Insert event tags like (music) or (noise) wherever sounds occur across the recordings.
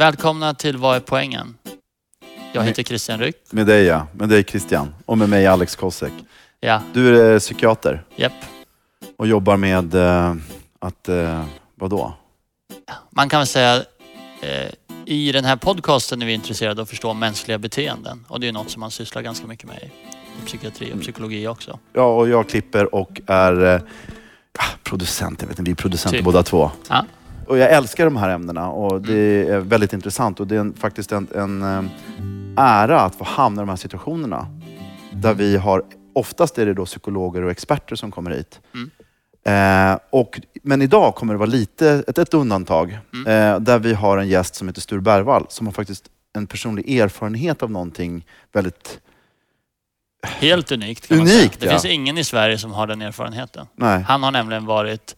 Välkomna till Vad är poängen? Jag heter Christian Ryck. Med dig ja, med dig Christian och med mig Alex Kosek. Ja, Du är psykiater japp. och jobbar med eh, att, eh, vadå? Man kan väl säga eh, i den här podcasten är vi intresserade av att förstå mänskliga beteenden och det är något som man sysslar ganska mycket med i psykiatri och psykologi också. Ja, och jag klipper och är eh, ah, producent. Jag vet inte, vi är producenter Typ. båda två. Ja. Och jag älskar de här ämnena och det är väldigt intressant och det är en, faktiskt en, en eh, ära att få hamna i de här situationerna. Där vi har, oftast är det då psykologer och experter som kommer hit. Mm. Eh, och, men idag kommer det vara lite ett, ett undantag. Mm. Eh, där vi har en gäst som heter Sture Bergvall som har faktiskt en personlig erfarenhet av någonting väldigt... Helt unikt Unikt. Det ja. finns ingen i Sverige som har den erfarenheten. Nej. Han har nämligen varit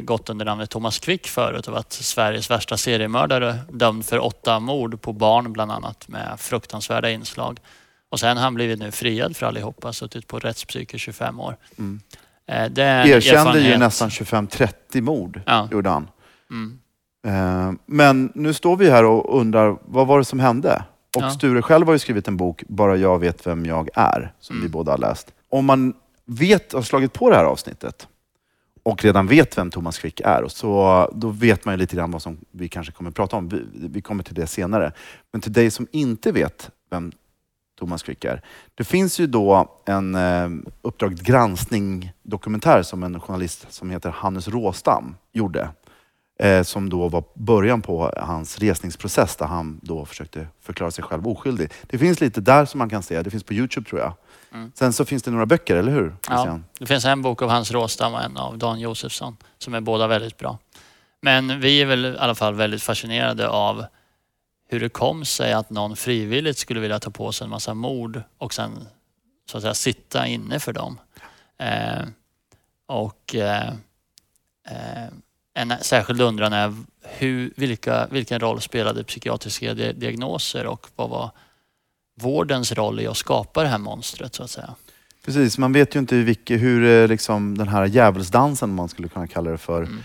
gått under namnet Thomas Quick förut och varit Sveriges värsta seriemördare. Dömd för åtta mord på barn bland annat med fruktansvärda inslag. Och sen har han blivit nu friad för allihopa, suttit på rättspsyk i 25 år. Mm. Eh, Det Erkände ju nästan 25-30 mord, Ja. gjorde han. Mm. Eh, Men nu står vi här och undrar, vad var det som hände? Och Ja. Sture själv har ju skrivit en bok, Bara jag vet vem jag är, som Mm. vi båda har läst. Om man vet, har slagit på det här avsnittet och redan vet vem Thomas Quick är, så då vet man ju lite grann vad som vi kanske kommer att prata om. Vi, vi kommer till det senare. Men till dig som inte vet vem Thomas Quick är. Det finns ju då en eh, Uppdrag granskning-dokumentär som en journalist som heter Hannes Råstam gjorde. Eh, som då var början på hans resningsprocess där han då försökte förklara sig själv oskyldig. Det finns lite där som man kan se. Det finns på Youtube tror jag. Mm. Sen så finns det några böcker, eller hur? Ja, det finns en bok av Hans Råstam och en av Dan Josefsson som är båda väldigt bra. Men vi är väl i alla fall väldigt fascinerade av hur det kom sig att någon frivilligt skulle vilja ta på sig en massa mord och sen så att säga sitta inne för dem. Eh, och eh, eh, en särskild undran är hur, vilka, vilken roll spelade psykiatriska di- diagnoser och vad var vårdens roll i att skapa det här monstret så att säga? Precis, man vet ju inte vilke, hur eh, liksom, den här djävulsdansen, man skulle kunna kalla det för, Mm.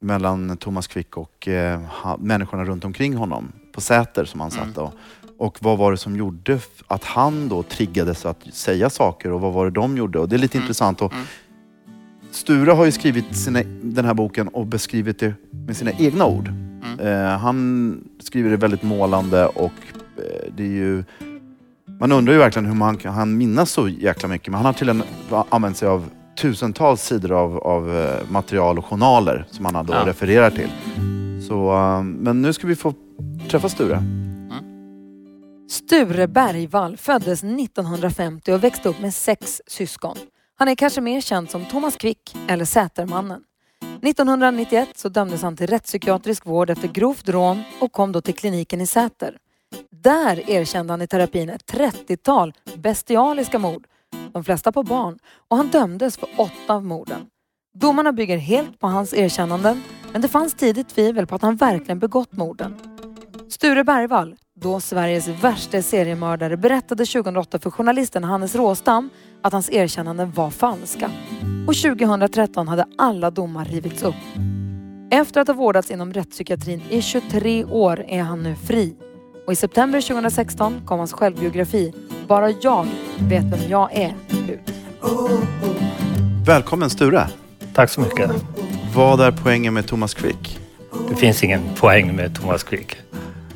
mellan Thomas Quick och eh, ha, människorna runt omkring honom på Säter som han satt Mm. då. Och vad var det som gjorde att han då triggades att säga saker och vad var det de gjorde? Och det är lite Mm. intressant. Och Mm. Sture har ju skrivit sina, den här boken och beskrivit det med sina egna ord. Mm. Eh, han skriver det väldigt målande och eh, det är ju... Man undrar ju verkligen hur man kan han minnas så jäkla mycket. Men han har tydligen använt sig av tusentals sidor av, av eh, material och journaler som han har då Ja. refererar till. Så, eh, men nu ska vi få träffa Sture. Sture Bergvall föddes 1950 och växte upp med sex syskon. Han är kanske mer känd som Thomas Quick eller Sätermannen. 1991 så dömdes han till rättspsykiatrisk vård efter grovt rån och kom då till kliniken i Säter. Där erkände han i terapin ett 30-tal bestialiska mord, de flesta på barn, och han dömdes för åtta av morden. Domarna bygger helt på hans erkännanden, men det fanns tidigt tvivel på att han verkligen begått morden. Sture Bergvall, då Sveriges värsta seriemördare, berättade 2008 för journalisten Hannes Råstam att hans erkännanden var falska. Och 2013 hade alla domar rivits upp. Efter att ha vårdats inom rättspsykiatrin i 23 år är han nu fri. Och i september 2016 kom hans självbiografi Bara jag vet vem jag är ut. Välkommen Sture. Tack så mycket. Vad är poängen med Thomas Quick? Det finns ingen poäng med Thomas Quick.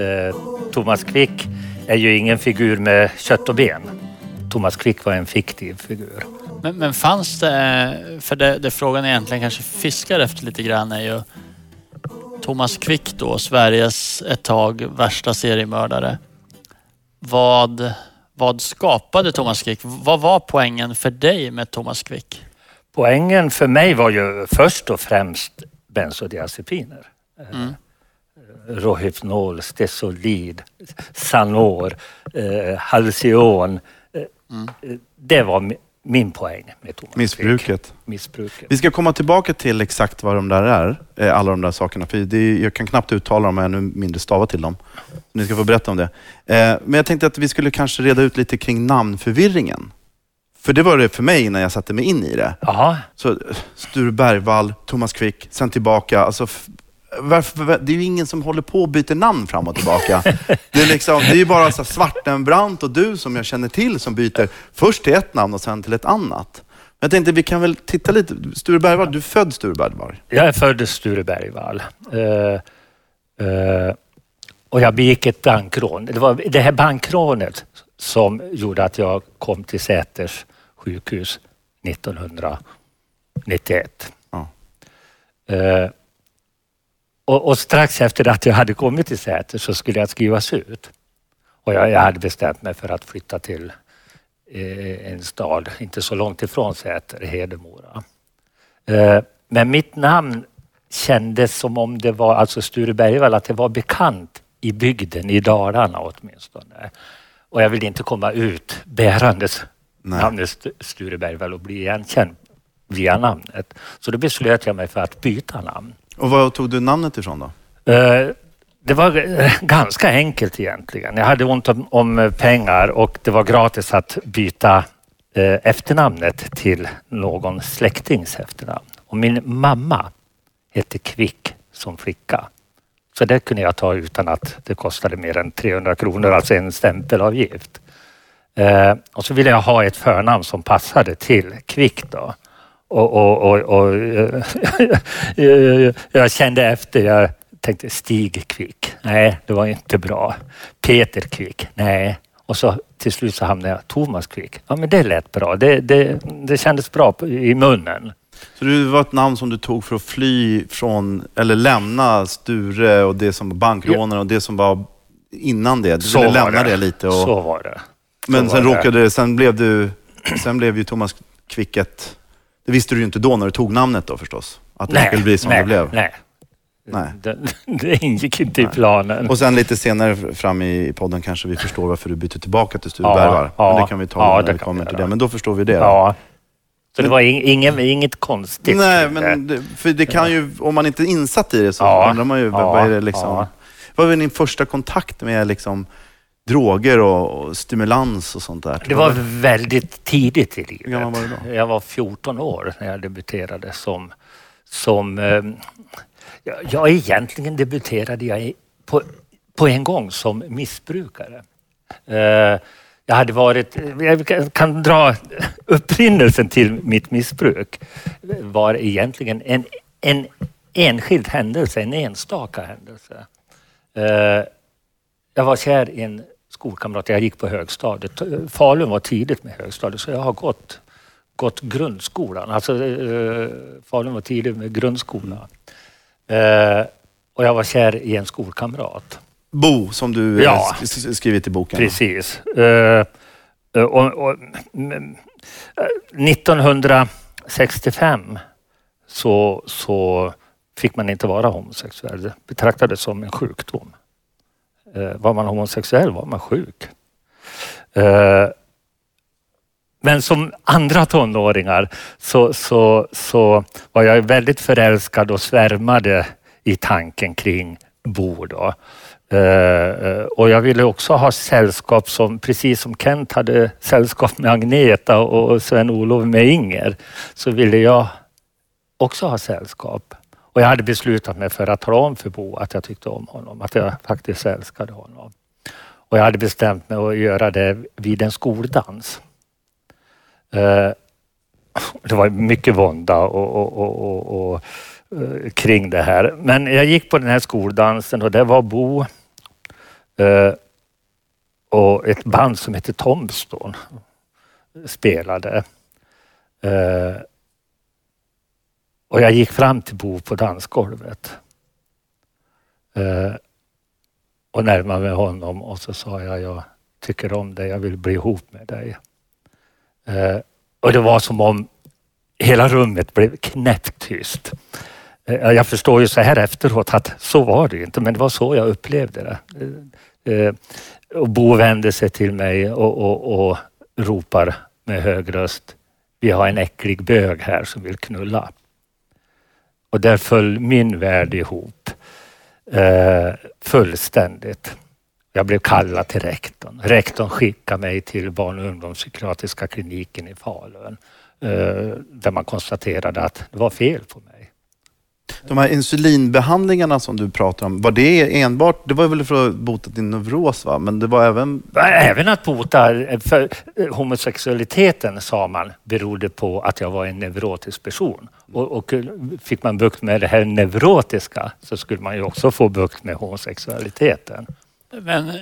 Eh, Thomas Quick är ju ingen figur med kött och ben. Thomas Quick var en fiktiv figur. Men, men fanns det, för det, det frågan egentligen kanske fiskar efter lite grann är ju Thomas Quick då, Sveriges ett tag värsta seriemördare. Vad, vad skapade Thomas Quick? Vad var poängen för dig med Thomas Quick? Poängen för mig var ju först och främst bensodiazepiner. Mm. Rohypnol, Stesolid, Sanor, eh, Halcion. Eh, Mm. Det var mi- min poäng med Thomas. Missbruket. Missbruket. Vi ska komma tillbaka till exakt vad de där är, eh, alla de där sakerna. För det jag kan knappt uttala dem ännu mindre stava till dem. Ni ska få berätta om det. Eh, Men jag tänkte att vi skulle kanske reda ut lite kring namnförvirringen. För det var det för mig när jag satte mig in i det. Jaha, Så Sture Bergvall, Thomas Quick, sen tillbaka. Alltså, varför, det är ju ingen som håller på och byter namn fram och tillbaka. (laughs) Det är, liksom, det är ju bara så Svartenbrandt och du som jag känner till som byter först till ett namn och sen till ett annat. Jag tänkte vi kan väl titta lite. Sture Bergvall, du är född Sture Bergvall? Jag är född Sture Bergvall. Uh, uh, och jag begick ett bankrån. Det var det här bankrånet som gjorde att jag kom till Säters sjukhus 1991. Ja. Uh, och, och, strax efter att jag hade kommit till Säter så skulle jag skrivas ut. Och jag, jag hade bestämt mig för att flytta till eh, en stad inte så långt ifrån Säter, Hedemora. Eh, men mitt namn kändes som om det var, alltså Sture Bergvall, att det var bekant i bygden, i Dalarna åtminstone. Och jag ville inte komma ut bärandes Nej. namnet Sture Bergvall och bli igenkänd via namnet. Så då beslöt jag mig för att byta namn. Och var tog du namnet ifrån då? Uh, det var (laughs) ganska enkelt egentligen. Jag hade ont om, om pengar och det var gratis att byta uh, efternamnet till någon släktings efternamn. Och min mamma hette Kvick som flicka. Så det kunde jag ta utan att det kostade mer än 300 kronor, alltså en stämpelavgift. Eh, och så ville jag ha ett förnamn som passade till Kvick då. Och, och, och, och (laughs) jag kände efter, jag tänkte Stig Kvick. Nej, det var inte bra. Peter Kvick. Nej. Och så till slut så hamnade jag Thomas Kvick. Ja, men det lät bra. Det, det, det kändes bra i munnen. Så det var ett namn som du tog för att fly från, eller lämna Sture och det som bankrånare och det som var innan det. Du så ville lämna det. det. lite. Och... Så var det. Så men sen råkade det, sen blev du, sen blev ju Thomas Kvick ett det visste du ju inte då när du tog namnet då förstås? Att det skulle bli som nej, det blev? Nej, Nej. Det, (laughs) det ingick inte nej. i planen. Och sen lite senare fram i podden kanske vi förstår varför du bytte tillbaka till Sture ja, Ja, Men det kan vi ta ja, när vi kommer till det. Men då förstår vi det. Då. Ja. Så det var ing, inget konstigt? Nej, men det, för det kan ju, om man inte är insatt i det så ja, undrar man ju, vad är det liksom? Vad var din första kontakt med liksom droger och, och, stimulans och sånt där? Det var väldigt tidigt i livet. Hur gammal var du då? Jag var 14 år när jag debuterade som... som eh, ja, egentligen debuterade jag på, på en gång som missbrukare. Eh, jag hade varit, jag kan dra upprinnelsen till mitt missbruk var egentligen en, en enskild händelse, en enstaka händelse. Eh, jag var kär i en skolkamrater. Jag gick på högstadiet. Falun var tidigt med högstadiet så jag har gått, gått grundskolan. Alltså, eh, Falun var tidigt med grundskolan. Eh, och jag var kär i en skolkamrat. Bo, som du ja, skrivit i boken. Precis. Eh, och, och, 1965 så, så fick man inte vara homosexuell. Det betraktades som en sjukdom. Eh, var man homosexuell var man sjuk. Eh, men som andra tonåringar så, så, så var jag väldigt förälskad och svärmade i tanken kring Bo. Då. Eh, eh, och jag ville också ha sällskap som, precis som Kent hade sällskap med Agneta och Sven-Olof med Inger, så ville jag också ha sällskap. Och jag hade beslutat mig för att tala om för Bo att jag tyckte om honom, att jag faktiskt älskade honom. Och jag hade bestämt mig att göra det vid en skoldans. Eh, det var mycket vånda och, och, och, och, eh, kring det här. Men jag gick på den här skoldansen och det var Bo eh, och ett band som hette Tombstone spelade. Och jag gick fram till Bo på dansgolvet. Eh, och närmade mig honom och så sa jag, jag tycker om dig, jag vill bli ihop med dig. Eh, och det var som om hela rummet blev knäpptyst. Eh, jag förstår ju så här efteråt att så var det inte, men det var så jag upplevde det. Eh, eh, och Bo vände sig till mig och, och, och ropar med hög röst. Vi har en äcklig bög här som vill knulla. Och där föll min värld ihop eh, fullständigt. Jag blev kallad till rektorn. Rektorn skickade mig till barn och ungdomspsykiatriska kliniken i Falun eh, där man konstaterade att det var fel på mig. De här insulinbehandlingarna som du pratar om, var det enbart, det var väl för att bota din neuros va? Men det var även... Även att bota för homosexualiteten sa man berodde på att jag var en neurotisk person. Och, och fick man bukt med det här neurotiska så skulle man ju också få bukt med homosexualiteten. Men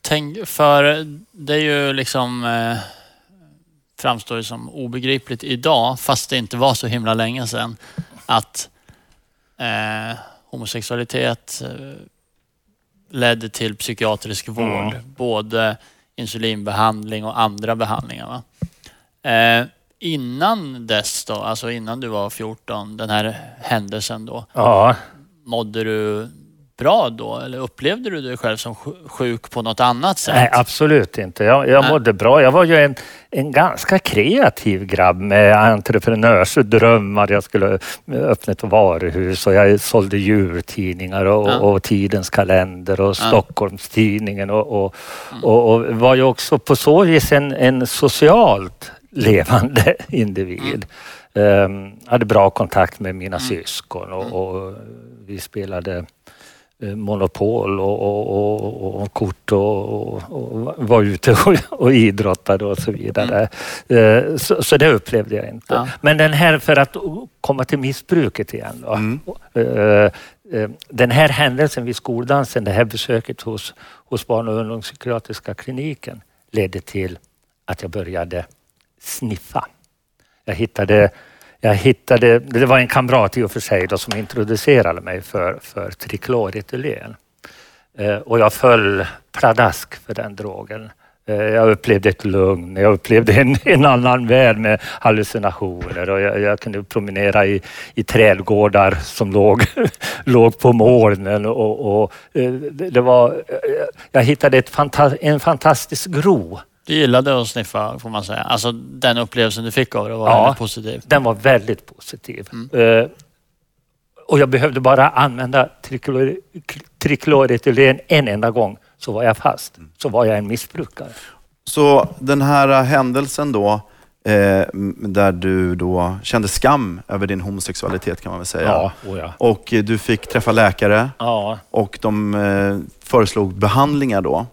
tänk, för det är ju liksom eh, framstår det som obegripligt idag, fast det inte var så himla länge sedan, att eh, homosexualitet eh, ledde till psykiatrisk vård. Mm. Både insulinbehandling och andra behandlingar. Eh, innan dess då, alltså innan du var 14, den här händelsen då. Ja. Mådde du bra då? Eller upplevde du dig själv som sjuk på något annat sätt? Nej, absolut inte. Jag, jag mådde bra. Jag var ju en, en ganska kreativ grabb med entreprenörsdrömmar. Jag skulle öppna ett varuhus och jag sålde djurtidningar och, ja. och Tidens kalender och ja. Stockholmstidningen och, och, mm. och, var ju också på så vis en, en socialt levande (laughs) individ. Mm. Um, hade bra kontakt med mina mm. syskon och, mm. och vi spelade monopol och, och, och, och kort och, var ute och, idrottade och så vidare. Mm. Eh, så, så, det upplevde jag inte. Ja. Men den här, för att komma till missbruket igen. Då, mm. Eh, den här händelsen vid skoldansen, det här besöket hos, hos barn och ungdomspsykiatriska kliniken ledde till att jag började sniffa. Jag hittade jag hittade, det var en kamrat i och för sig då, som introducerade mig för, för trikloretylen. Eh, och jag föll pladask för den drogen. Eh, jag upplevde ett lugn, jag upplevde en, (laughs) en annan värld med hallucinationer och jag, jag kunde promenera i, i trädgårdar som låg, (laughs) låg på molnen och, och eh, det, var, eh, jag hittade ett fanta, en fantastisk gro du gillade att sniffa får man säga. Alltså den upplevelsen du fick av det var ja, väldigt positiv. den var väldigt positiv. Mm. Uh, och jag behövde bara använda trikloretylen en enda gång så var jag fast. Mm. Så var jag en missbrukare. Så den här händelsen då, eh, där du då kände skam över din homosexualitet kan man väl säga. Ja, oh ja. Och du fick träffa läkare ja. och de eh, föreslog behandlingar då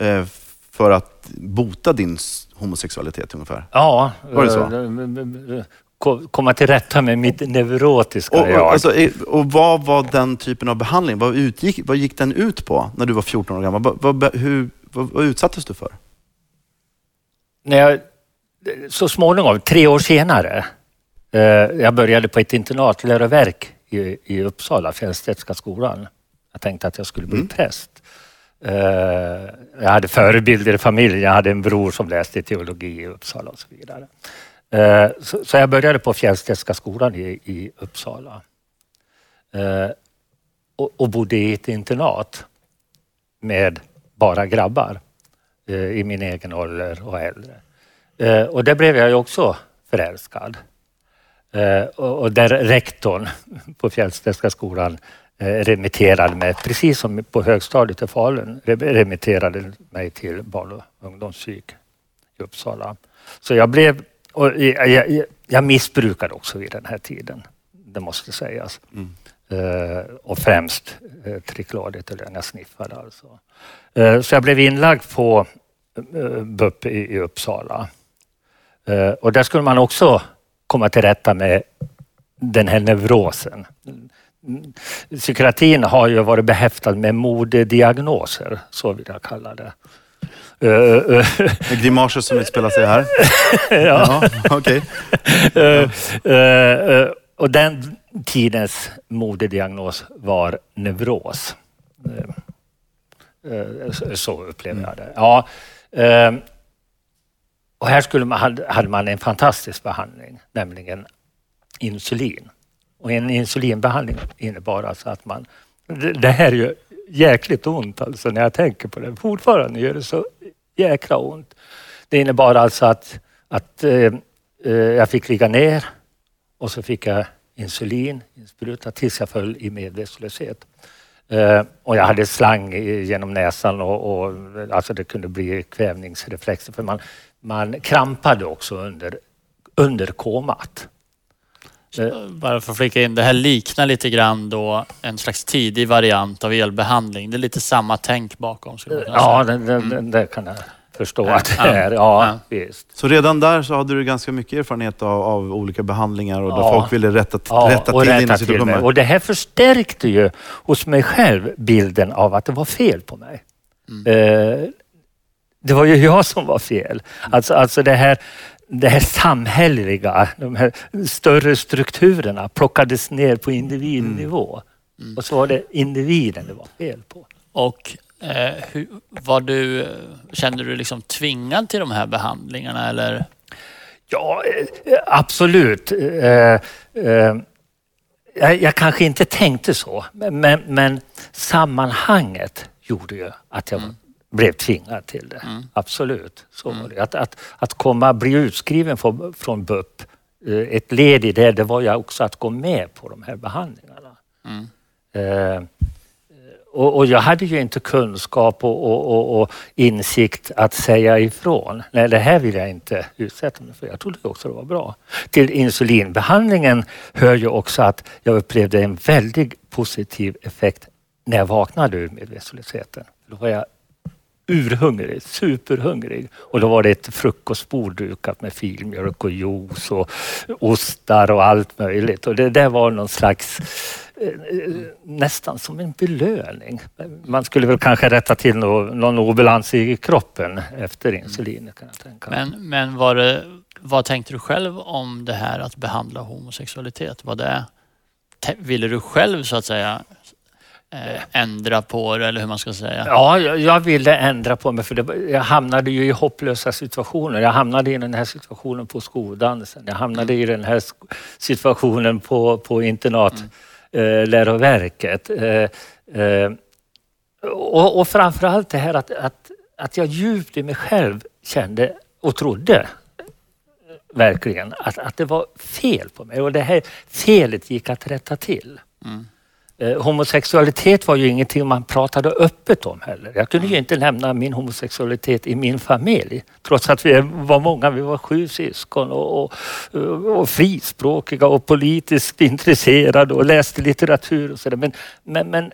eh, för att bota din homosexualitet ungefär? Ja. Var det så? komma till rätta med mitt neurotiska och, jag. Alltså, och vad var den typen av behandling? Vad, utgick, vad gick den ut på när du var 14 år gammal? Vad, vad, hur, vad, vad utsattes du för? När jag, så småningom, tre år senare, eh, jag började på ett internatläroverk i, i Uppsala, Fjällstedtska skolan. Jag tänkte att jag skulle bli mm. präst. Eh, jag hade förebilder i familjen. Jag hade en bror som läste teologi i Uppsala och så vidare. Eh, så jag började på Fjällstedtska skolan i Uppsala eh, och bodde i ett internat med bara grabbar eh, i min egen ålder och äldre. Eh, och där blev jag ju också förälskad. Eh, och där rektorn (laughs) på Fjällstedtska skolan remitterade mig, precis som på högstadiet i Falun, remitterade mig till barn och ungdomspsyk i Uppsala. Så jag blev, och jag, jag, jag missbrukade också vid den här tiden, det måste sägas. Mm. Uh, och främst uh, trikladet, eller jag sniffade alltså. Uh, så jag blev inlagd på BUP i, i Uppsala. Och där skulle man också komma till rätta med den här neurosen psykiatrin har ju varit behäftad med modediagnoser, så vill jag kalla det. Uh, uh, Grimaser som utspelar sig här? (laughs) ja. ja okay. och den tidens modediagnos var neuros. Så upplever jag det. Ja. Och här skulle man, hade man en fantastisk behandling, nämligen insulin. Och en insulinbehandling innebar alltså att man... Det här är ju jäkligt ont alltså när jag tänker på det. Fortfarande gör det så jäkla ont. Det innebar alltså att, att eh, eh jag fick ligga ner och så fick jag insulin insprutat tills jag föll i medvetslöshet. Eh, och jag hade slang genom näsan och, och alltså det kunde bli kvävningsreflexer för man, man krampade också under, under komat. Bara för att flika in, det här liknar lite grann då en slags tidig variant av elbehandling. Det är lite samma tänk bakom. Ja, det, det, det, det kan jag förstå Ja, att det är. Ja, ja. visst. Så redan där så hade du ganska mycket erfarenhet av, av olika behandlingar och där Ja. folk ville rätta, Ja, rätta till rätta dina situationer. Och det här förstärkte ju hos mig själv bilden av att det var fel på mig. Eh, det var ju jag som var fel. Alltså, alltså det här det här samhälleliga, de här större strukturerna plockades ner på individnivå. Och så var det individen det var fel på. Och eh, hur, var du, kände du liksom tvingad till de här behandlingarna eller? Ja, eh, absolut. Eh, eh, Jag, jag kanske inte tänkte så, men, men, men sammanhanget gjorde ju att jag blev tvingad till det. Absolut, så var det. Att, att, att komma, bli utskriven från, från BUP, eh, ett led i det, det var ju också att gå med på de här behandlingarna. Eh, och, och jag hade ju inte kunskap och, och, och, och insikt att säga ifrån. Nej, det här vill jag inte utsätta mig för. Jag trodde också det var bra. Till insulinbehandlingen hör ju också att jag upplevde en väldigt positiv effekt när jag vaknade ur medvetslösheten. Då var jag urhungrig, superhungrig. Och då var det ett frukostbord dukat med filmjölk och juice och ostar och allt möjligt. Och det där var någon slags eh, nästan som en belöning. Man skulle väl kanske rätta till någon, obalans i kroppen efter insulinet kan jag tänka. Men, men var det, vad tänkte du själv om det här att behandla homosexualitet? Var det, ville du själv så att säga ändra på det eller hur man ska säga? Ja, jag, jag ville ändra på mig för det, jag hamnade ju i hopplösa situationer. Jag hamnade i den här situationen på skoldansen. Jag hamnade i den här situationen på, på internat, eh, läroverket. Eh, eh, och, och framförallt det här att, att, att jag djupt i mig själv kände och trodde eh, verkligen att, att det var fel på mig och det här felet gick att rätta till. Eh, homosexualitet var ju ingenting man pratade öppet om heller. Jag kunde ju inte nämna min homosexualitet i min familj. Trots att vi var många, vi var sju syskon och, och, och frispråkiga och politiskt intresserade och läste litteratur och sådär. Men, men, men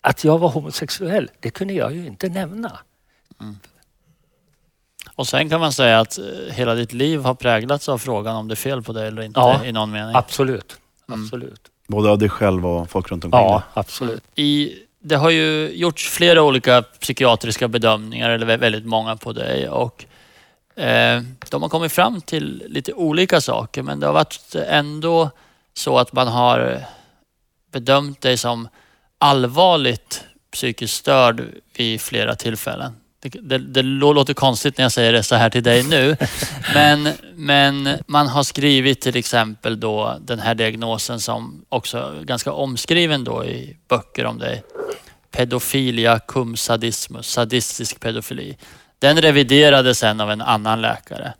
att jag var homosexuell, det kunde jag ju inte nämna. Och sen kan man säga att eh, hela ditt liv har präglats av frågan om det är fel på dig eller inte Ja. i någon mening. Absolut. Absolut. Både av dig själv och folk runt omkring Ja, absolut. I, det har ju gjorts flera olika psykiatriska bedömningar, eller vä- väldigt många på dig. Och, eh, de har kommit fram till lite olika saker, men det har varit ändå så att man har bedömt dig som allvarligt psykiskt störd vid flera tillfällen. Det, det, det låter konstigt när jag säger det så här till dig nu, (laughs) men, men man har skrivit till exempel då den här diagnosen som också är ganska omskriven då i böcker om dig. Pedofilia cum sadismus, sadistisk pedofili. Den reviderades sen av en annan läkare.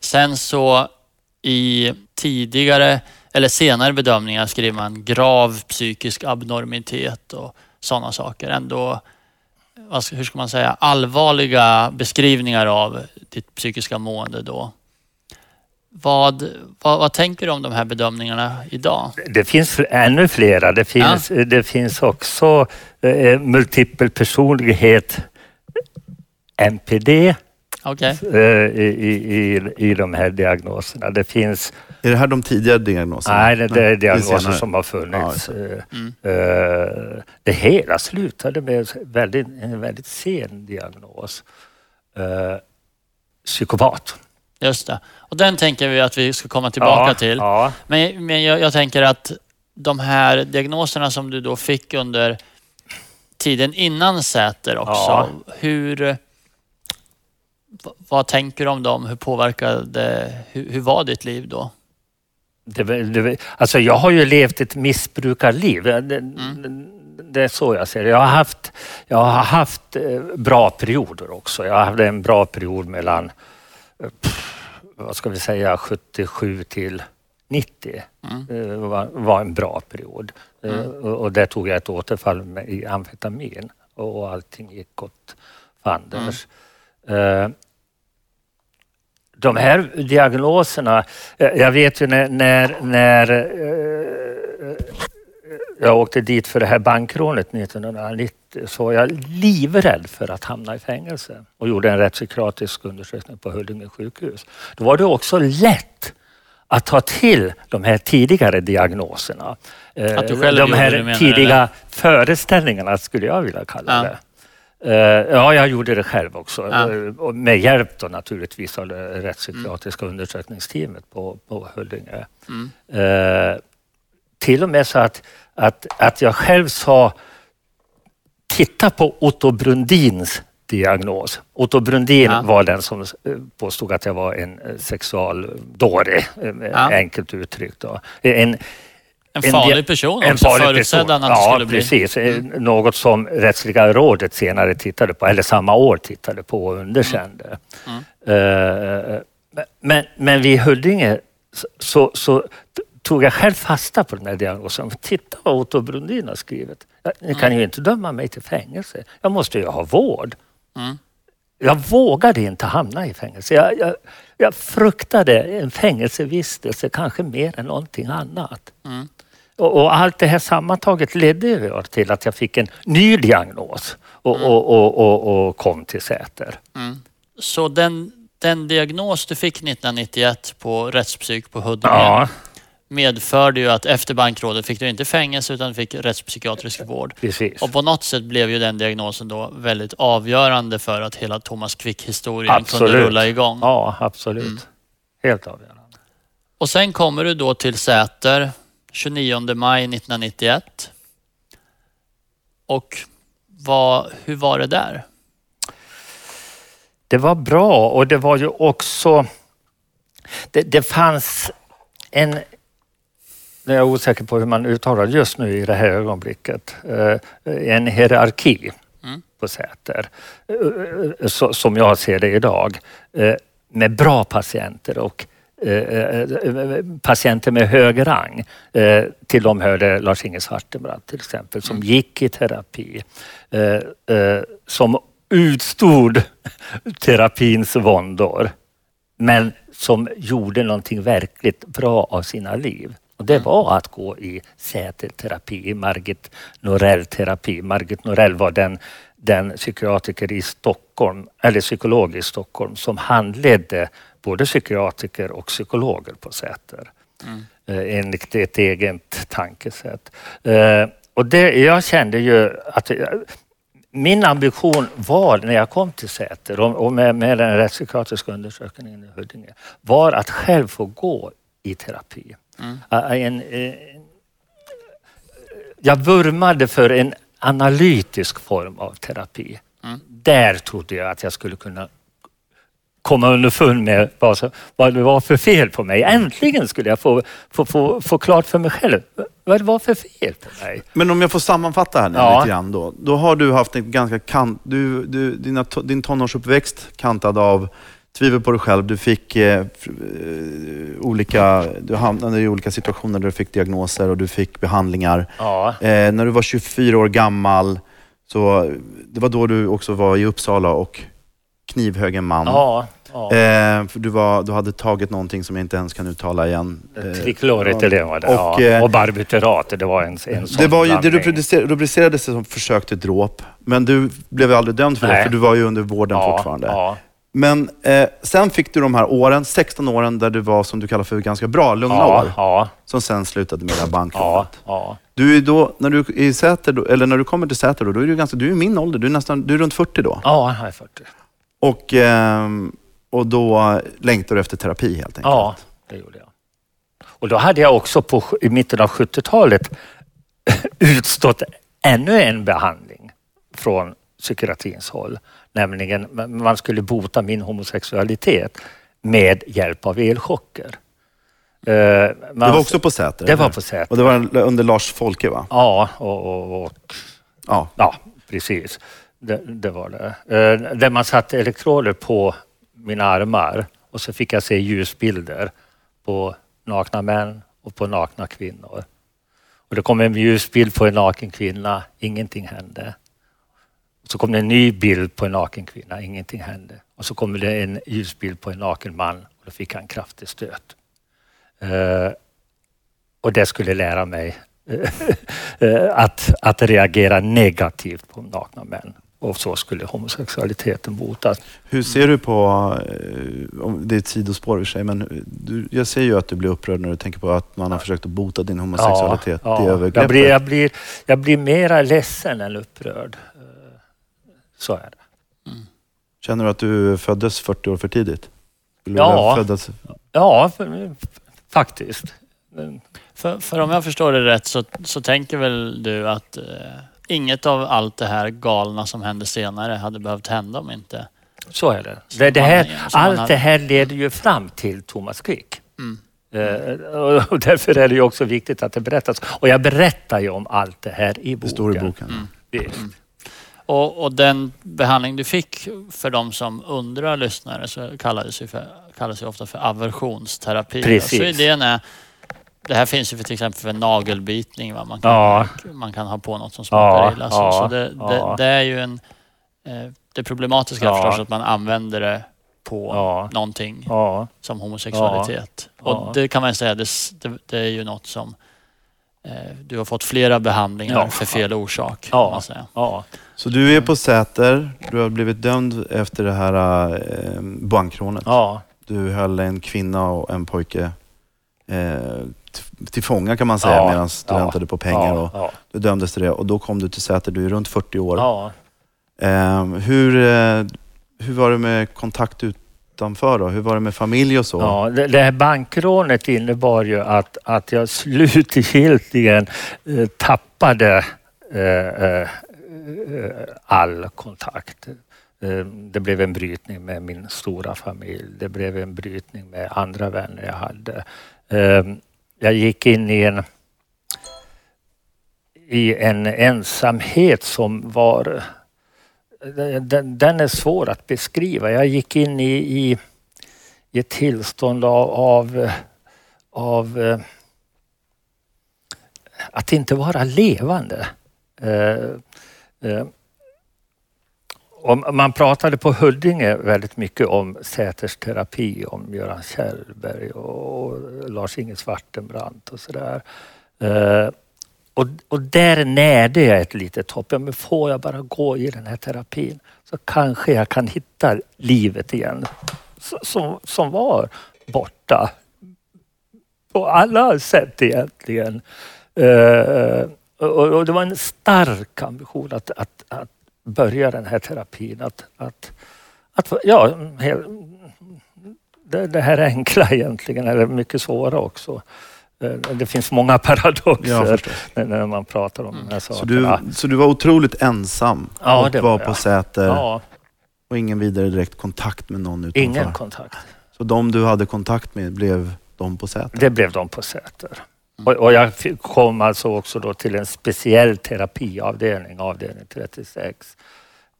Sen så i tidigare eller senare bedömningar skriver man grav psykisk abnormitet och sådana saker. Ändå, hur ska man säga, allvarliga beskrivningar av ditt psykiska mående då. Vad, vad, vad tänker du om de här bedömningarna idag? Det finns ännu flera. Det finns, det finns också eh, multipel personlighet, NPD, Okej, eh, i, i, i, i de här diagnoserna. Det finns, Är det här de tidigare diagnoserna? nej, det, det är är diagnoser som har funnits. Ja, Eh, Mm. det hela slutade med väldigt, en väldigt sen diagnos. Eh, psykopat. just det. Och den tänker vi att vi ska komma tillbaka ja, till. Ja, Men, men jag, jag tänker att de här diagnoserna som du då fick under tiden innan Säter också. Ja. Hur, vad tänker du om dem? Hur påverkade, hur, hur var ditt liv då? Det, det, alltså jag har ju levt ett missbrukarliv. Det, det, det är så jag ser det. Jag har haft, jag har haft eh, bra perioder också. Jag hade en bra period mellan, eh, vad ska vi säga, 77 till 90. Det var, var en bra period. Eh, Och, där tog jag ett återfall med, i amfetamin och, allting gick åt fanders. Eh, de här diagnoserna, eh, jag vet ju när, när, när eh, jag åkte dit för det här bankrånet 1990 så var jag livrädd för att hamna i fängelse och gjorde en rättspsykiatrisk undersökning på Huddinge sjukhus. Då var det också lätt att ta till de här tidigare diagnoserna. Eh, Att du själv de gjorde här det, du, tidiga eller? föreställningarna skulle jag vilja kalla Ja. det. Eh, Ja, jag gjorde det själv också. Ja. Eh, Med hjälp då naturligtvis av det rättspsykiatriska undersökningsteamet på, på Huddinge. Mm. Eh, till och med så att, att, att jag själv sa titta på Otto Brundins diagnos. Otto Brundin Ja. var den som eh, påstod att jag var en sexualdåre, Ja. enkelt uttryckt. Då. En, En En farlig person en också, farlig förutsedd person. han att det ja, skulle bli. precis. Eh, Något som Rättsliga rådet senare tittade på, eller samma år tittade på och underkände. Eh, men, men vid Huddinge så, så, tog jag själv fasta på den här diagnosen. Titta vad Otto Brundin har skrivit. Ja, Ni kan ju inte döma mig till fängelse. Jag måste ju ha vård. Mm. Jag vågade inte hamna i fängelse. Jag, jag, jag fruktade en fängelsevistelse kanske mer än någonting annat. Mm. Och, och allt det här sammantaget ledde till att jag fick en ny diagnos och, Mm. och, och, kom till Säter. Så den, den diagnos du fick 1991 på rättspsyk på Huddinge Ja, medförde ju att efter bankrådet fick du inte fängelse utan fick rättspsykiatrisk vård. precis. Och på något sätt blev ju den diagnosen då väldigt avgörande för att hela Thomas Quick-historien kunde rulla igång. Ja, absolut. Mm. Helt avgörande. Och sen kommer du då till Säter 29 maj 1991. Och vad, hur var det där? Det var bra och det var ju också... Det, det fanns en... Nu är jag osäker på hur man uttalar just nu i det här ögonblicket. eh, En hierarki Mm. på Säter. eh, så- Som jag ser det idag. eh, Med bra patienter och eh, eh, patienter med hög rang. Eh, Till dem hörde Lars-Inge Svartenbrandt till exempel som gick i terapi. eh, eh, Som utstod terapins våndor. Men som gjorde någonting verkligt bra av sina liv. Och det var att gå i Säterterapi, i Margit Norell-terapi. Margit Norell var den, den psykiatriker i Stockholm, eller psykolog i Stockholm som handledde både psykiatriker och psykologer på Säter. Eh, enligt ett eget tankesätt. Eh, och det, jag kände ju att jag, min ambition var när jag kom till Säter och med, med den rättspsykiatriska undersökningen i Huddinge var att själv få gå i terapi. Mm. En, eh, jag vurmade för en analytisk form av terapi. Mm. Där trodde jag att jag skulle kunna komma underfund med vad, som, vad det var för fel på mig. Äntligen skulle jag få, få, få, få klart för mig själv vad det var för fel på mig. Men om jag får sammanfatta här nu Ja. lite grann då. Då har du haft en ganska kant... Du, du, dina, din tonårsuppväxt kantad av tvivel på dig själv. Du fick eh, eh, olika... Du hamnade i olika situationer där du fick diagnoser och du fick behandlingar. Ja, Eh, när du var 24 år gammal, så det var då du också var i Uppsala och knivhög en man. ja, ja. Eh, för du, var, du hade tagit någonting som jag inte ens kan uttala igen. Eh, Trikloretylen var det. och, ja. eh, och barbiturat, det var en, en sån det, var ju, det rubricerades som försök till dråp, men du blev aldrig dömd för det, Nej. för du var ju under vården ja, fortfarande. Ja, Men eh, sen fick du de här åren, 16 åren, där du var som du kallar för ganska bra, lugna ja, år, ja, som sen slutade med det här bankrånet. ja. Du är då, när du, är i Säter, då, eller när du kommer till Säter, då, då är du, ganska, du är min ålder, du är, nästan, du är runt 40 då. Ja, jag är 40. Och, ehm, och då längtar du efter terapi helt enkelt. Ja, det gjorde jag. Och då hade jag också på, i mitten av 70-talet (laughs) utstått ännu en behandling från psykiatrins håll. Nämligen man skulle bota min homosexualitet med hjälp av elchocker. Eh, Det var också på Säter? Det var eller? på Säter. Och det var under Lars Folke va? Ja, och, och, och Ja. Ja, precis. Det, det var det. Eh, där man satte elektroder på mina armar och så fick jag se ljusbilder på nakna män och på nakna kvinnor. Och det kom en ljusbild på en naken kvinna, ingenting hände. Så kom det en ny bild på en naken kvinna, ingenting hände. Och så kom det en ljusbild på en naken man Då fick han en kraftig stöt. Eh, och det skulle lära mig (laughs) eh, att, att reagera negativt på nakna män. Och så skulle homosexualiteten botas. Hur ser du på, eh, det är ett sidospår i och för sig, men du, jag ser ju att du blir upprörd när du tänker på att man har försökt att bota din homosexualitet. Ja, det ja. övergreppet. Jag, blir, jag, blir, jag blir mera ledsen än upprörd. Så är det. Känner du att du föddes 40 år för tidigt? Ja. du föddas, Ja, för- faktiskt. För, för om jag förstår det rätt så, så tänker väl du att eh, inget av allt det här galna som hände senare hade behövt hända om inte... Så är det. Det, det här, allt hade- det här leder ju fram till Thomas Quick. Mm. Eh, och- och därför är det ju också viktigt att det berättas. Och jag berättar ju om allt det här i boken. det står i boken. Mm. Visst. Och, och den behandling du fick, för de som undrar lyssnare, så kallades ju för, kallas ju ofta för aversionsterapi. Precis. Så idén är, det här finns ju för till exempel för nagelbitning. Va? Man, kan, Ja. man kan ha på något som smakar Ja, illa. Så, ja, så det, det, det är ju en... Eh, det problematiska är Ja. förstås att man använder det på Ja. någonting Ja, som homosexualitet. Ja. Och det kan man säga, det, det, det är ju något som eh, du har fått flera behandlingar Ja. för fel orsak. Ja. Kan man säga. ja, Så du är på Säter, du har blivit dömd efter det här eh, bankrånet. ja, Du höll en kvinna och en pojke eh, till fånga kan man säga Ja, medan du ja, väntade på pengar. Och ja, du dömdes till det och då kom du till Säter, du är runt 40 år. ja. Eh, hur, eh, hur var det med kontakt utanför då? Hur var det med familj och så? Ja, det, det här bankrånet innebar ju att, att jag slutgiltigen eh, tappade eh, eh, all kontakt. Eh, det blev en brytning med min stora familj. Det blev en brytning med andra vänner jag hade. Jag gick in i en i en ensamhet som var... Den, den är svår att beskriva. Jag gick in i, i i ett tillstånd av, av, av eh, att inte vara levande. Eh, eh, och man pratade på Huddinge väldigt mycket om Säters terapi, om Göran Kjellberg och Lars-Inge Svartenbrandt och sådär. Eh, och, och där närde jag ett litet hopp. Ja, men får jag bara gå i den här terapin så kanske jag kan hitta livet igen som, som var borta på alla sätt egentligen. Eh, och, och det var en stark ambition att, att, att börja den här terapin. Att, att, att ja, det, det här enkla egentligen, eller mycket svåra också. Eh, Det finns många (laughs) Ja, paradoxer förstås. när, man pratar om de här Så sakerna. du, så du var otroligt ensam Ja, och det var var på jag. Säter ja, och ingen vidare direkt kontakt med någon utanför? ingen kontakt. Så de du hade kontakt med blev de på Säter? Det blev de på Säter. Mm. Och, och jag kom alltså också då till en speciell terapiavdelning, avdelning 36.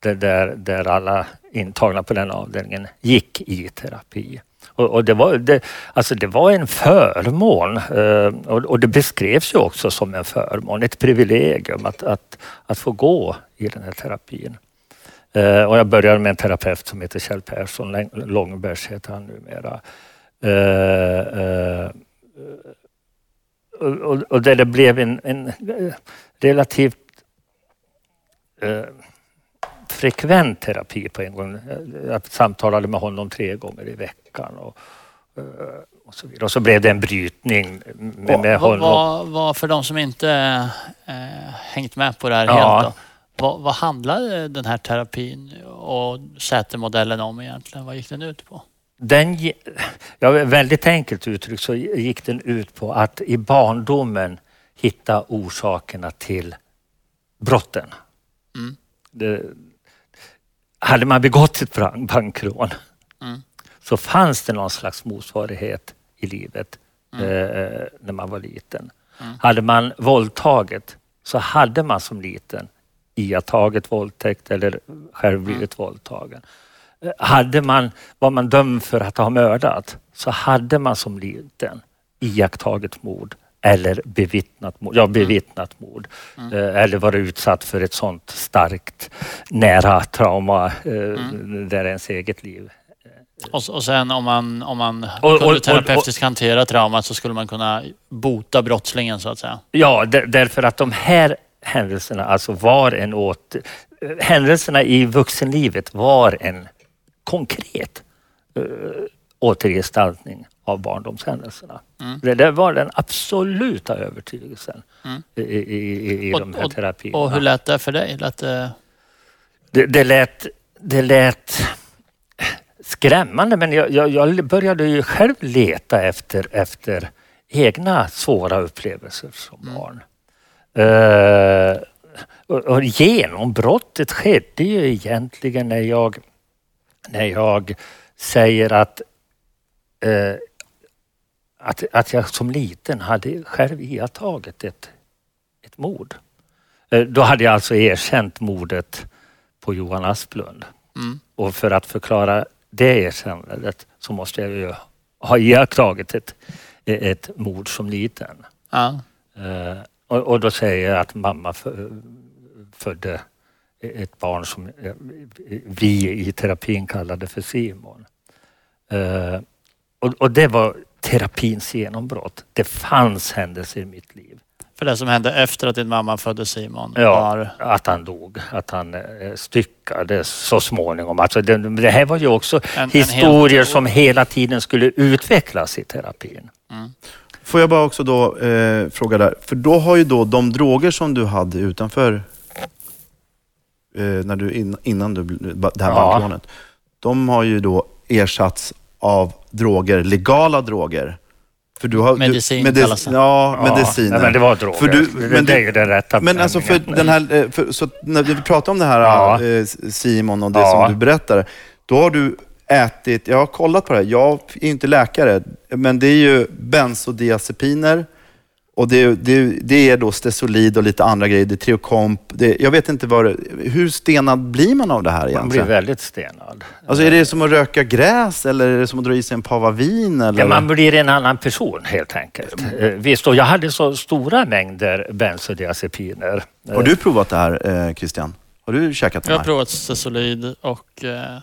Där, där, där alla intagna på den avdelningen gick i terapi. Och, och det, var, det, alltså det var en förmån eh, och, och det beskrevs ju också som en förmån, ett privilegium att, att, att få gå i den här terapin. Eh, och jag började med en terapeut som heter Kjell Persson, Långbergs heter han numera. Eh, Eh, eh, och, och, och där det blev en, en eh, relativt eh, frekvent terapi på en gång. Jag samtalade med honom tre gånger i veckan. Och, eh, och, så vidare. och så blev det en brytning med, med honom. vad, vad, för de som inte eh, hängt med på det här Ja. helt då, vad, vad handlade den här terapin och Sätermodellen om egentligen? Vad gick den ut på? Den, ja, väldigt enkelt uttryckt så gick den ut på att i barndomen hitta orsakerna till brotten. Mm. Det, hade man begått ett bank- bankrån Mm. så fanns det någon slags motsvarighet i livet Mm. eh, när man var liten. Mm. Hade man våldtagit så hade man som liten iakttagit våldtäkt eller själv Mm. blivit våldtagen. Eh, Hade man, var man dömd för att ha mördat så hade man som liten iakttagit mord eller bevittnat mord, ja, bevittnat mord. Mm. Eh, Eller varit utsatt för ett sånt starkt nära trauma eh, Mm. där ens eget liv Och, och sen om man, om man Och- kunde terapeutiskt hantera traumat så skulle man kunna bota brottslingen så att säga. Ja, där- därför att de här händelserna alltså var en åt... Händelserna i vuxenlivet var en konkret uh, återgestaltning av barndomshändelserna. Mm. Det, det var den absoluta övertygelsen Mm. i, i, i, Och- de här terapierna. Och hur lät det för dig? Lät det... Det, det, lät, det lät skrämmande men jag, jag, jag började ju själv leta efter, efter egna svåra upplevelser som Mm. barn. Eh, och, och genombrottet skedde ju egentligen när jag, när jag säger att, eh, att, att jag som liten hade själv iakttagit ett, ett mord. Eh, Då hade jag alltså erkänt mordet på Johan Asplund. Mm. Och för att förklara det erkännandet så måste jag ju ha iakttagit ett, ett mord som liten. Ja. Eh, och, och då säger jag att mamma fö, födde ett barn som eh, vi i terapin kallade för Simon. Eh, och, det var terapins genombrott. Det fanns händelser i mitt liv. För det som hände efter att din mamma födde Simon Ja, var... att han dog, att han eh, styckades så småningom. Alltså det, det här var ju också En- en historier helt- som hela tiden skulle utvecklas i terapin. Får jag bara också då eh, fråga där, för då har ju då de droger som du hade utanför, när du, in, innan du, det här Ja. banklånet, de har ju då ersatts av droger, legala droger. För du har, Medicin du, medis- kallas det. Ja, mediciner. Ja, men det var droger. För du, det, men det är du, ju den rätta men alltså för den här, eh, för, så när vi pratar om det här Ja. eh, Simon och det Ja. som du berättar, då har du ätit, jag har kollat på det här, jag är inte läkare, men det är ju bensodiazepiner och det, det, det är då Stesolid och lite andra grejer, det är Triokomp. Det, jag vet inte vad det, hur stenad blir man av det här Man blir egentligen? väldigt stenad. Alltså är det som att röka gräs eller är det som att dra i sig en pava vin? Eller? Ja, man blir en annan person helt enkelt. Eh, Visst, och jag hade så stora mängder bensodiazepiner. Har du provat det här eh, Christian? Har du käkat Jag det har här? provat Stesolid och eh, eh,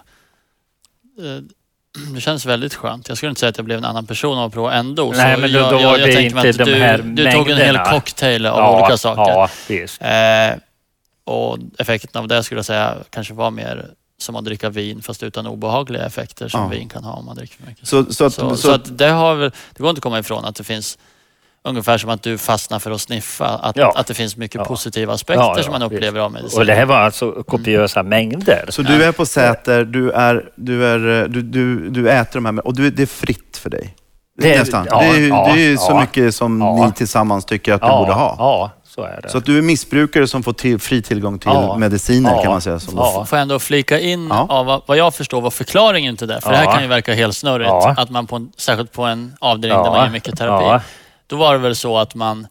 det känns väldigt skönt. Jag skulle inte säga att jag blev en annan person av att prova en dos. Nej, Så men då- jag, då jag, var jag det inte att de du, här du tog en hel mängderna. cocktail av olika saker. Ja, visst. Eh, och effekten av det skulle jag säga kanske var mer som att dricka vin fast utan obehagliga effekter som Ja. vin kan ha om man dricker för mycket. Så, så, att, Så, så, så att det, har det går inte att komma ifrån att det finns ungefär som att du fastnar för att sniffa. Att, Ja. att det finns mycket Ja. positiva aspekter Ja, ja, som man upplever visst. av medicin. Och det här var alltså kopiösa mängder. Så du är på Säter, du, är, du, är, du, du, du äter de här och du, det är fritt för dig? Det är- Nästan. ja, det är ju ja, det är ju så ja. mycket som Ja. ni tillsammans tycker att du ja, borde ha. Ja, så är det. Så att du är missbrukare som får till, fri tillgång till Ja. mediciner Ja. kan man säga. Som Ja. Får jag ändå flika in Ja. av vad- jag förstår var förklaringen till det. För det här kan ju verka helt snurrigt. Ja. Att man på en, särskilt på en avdelning där man ger mycket terapi. Då var det väl så att man,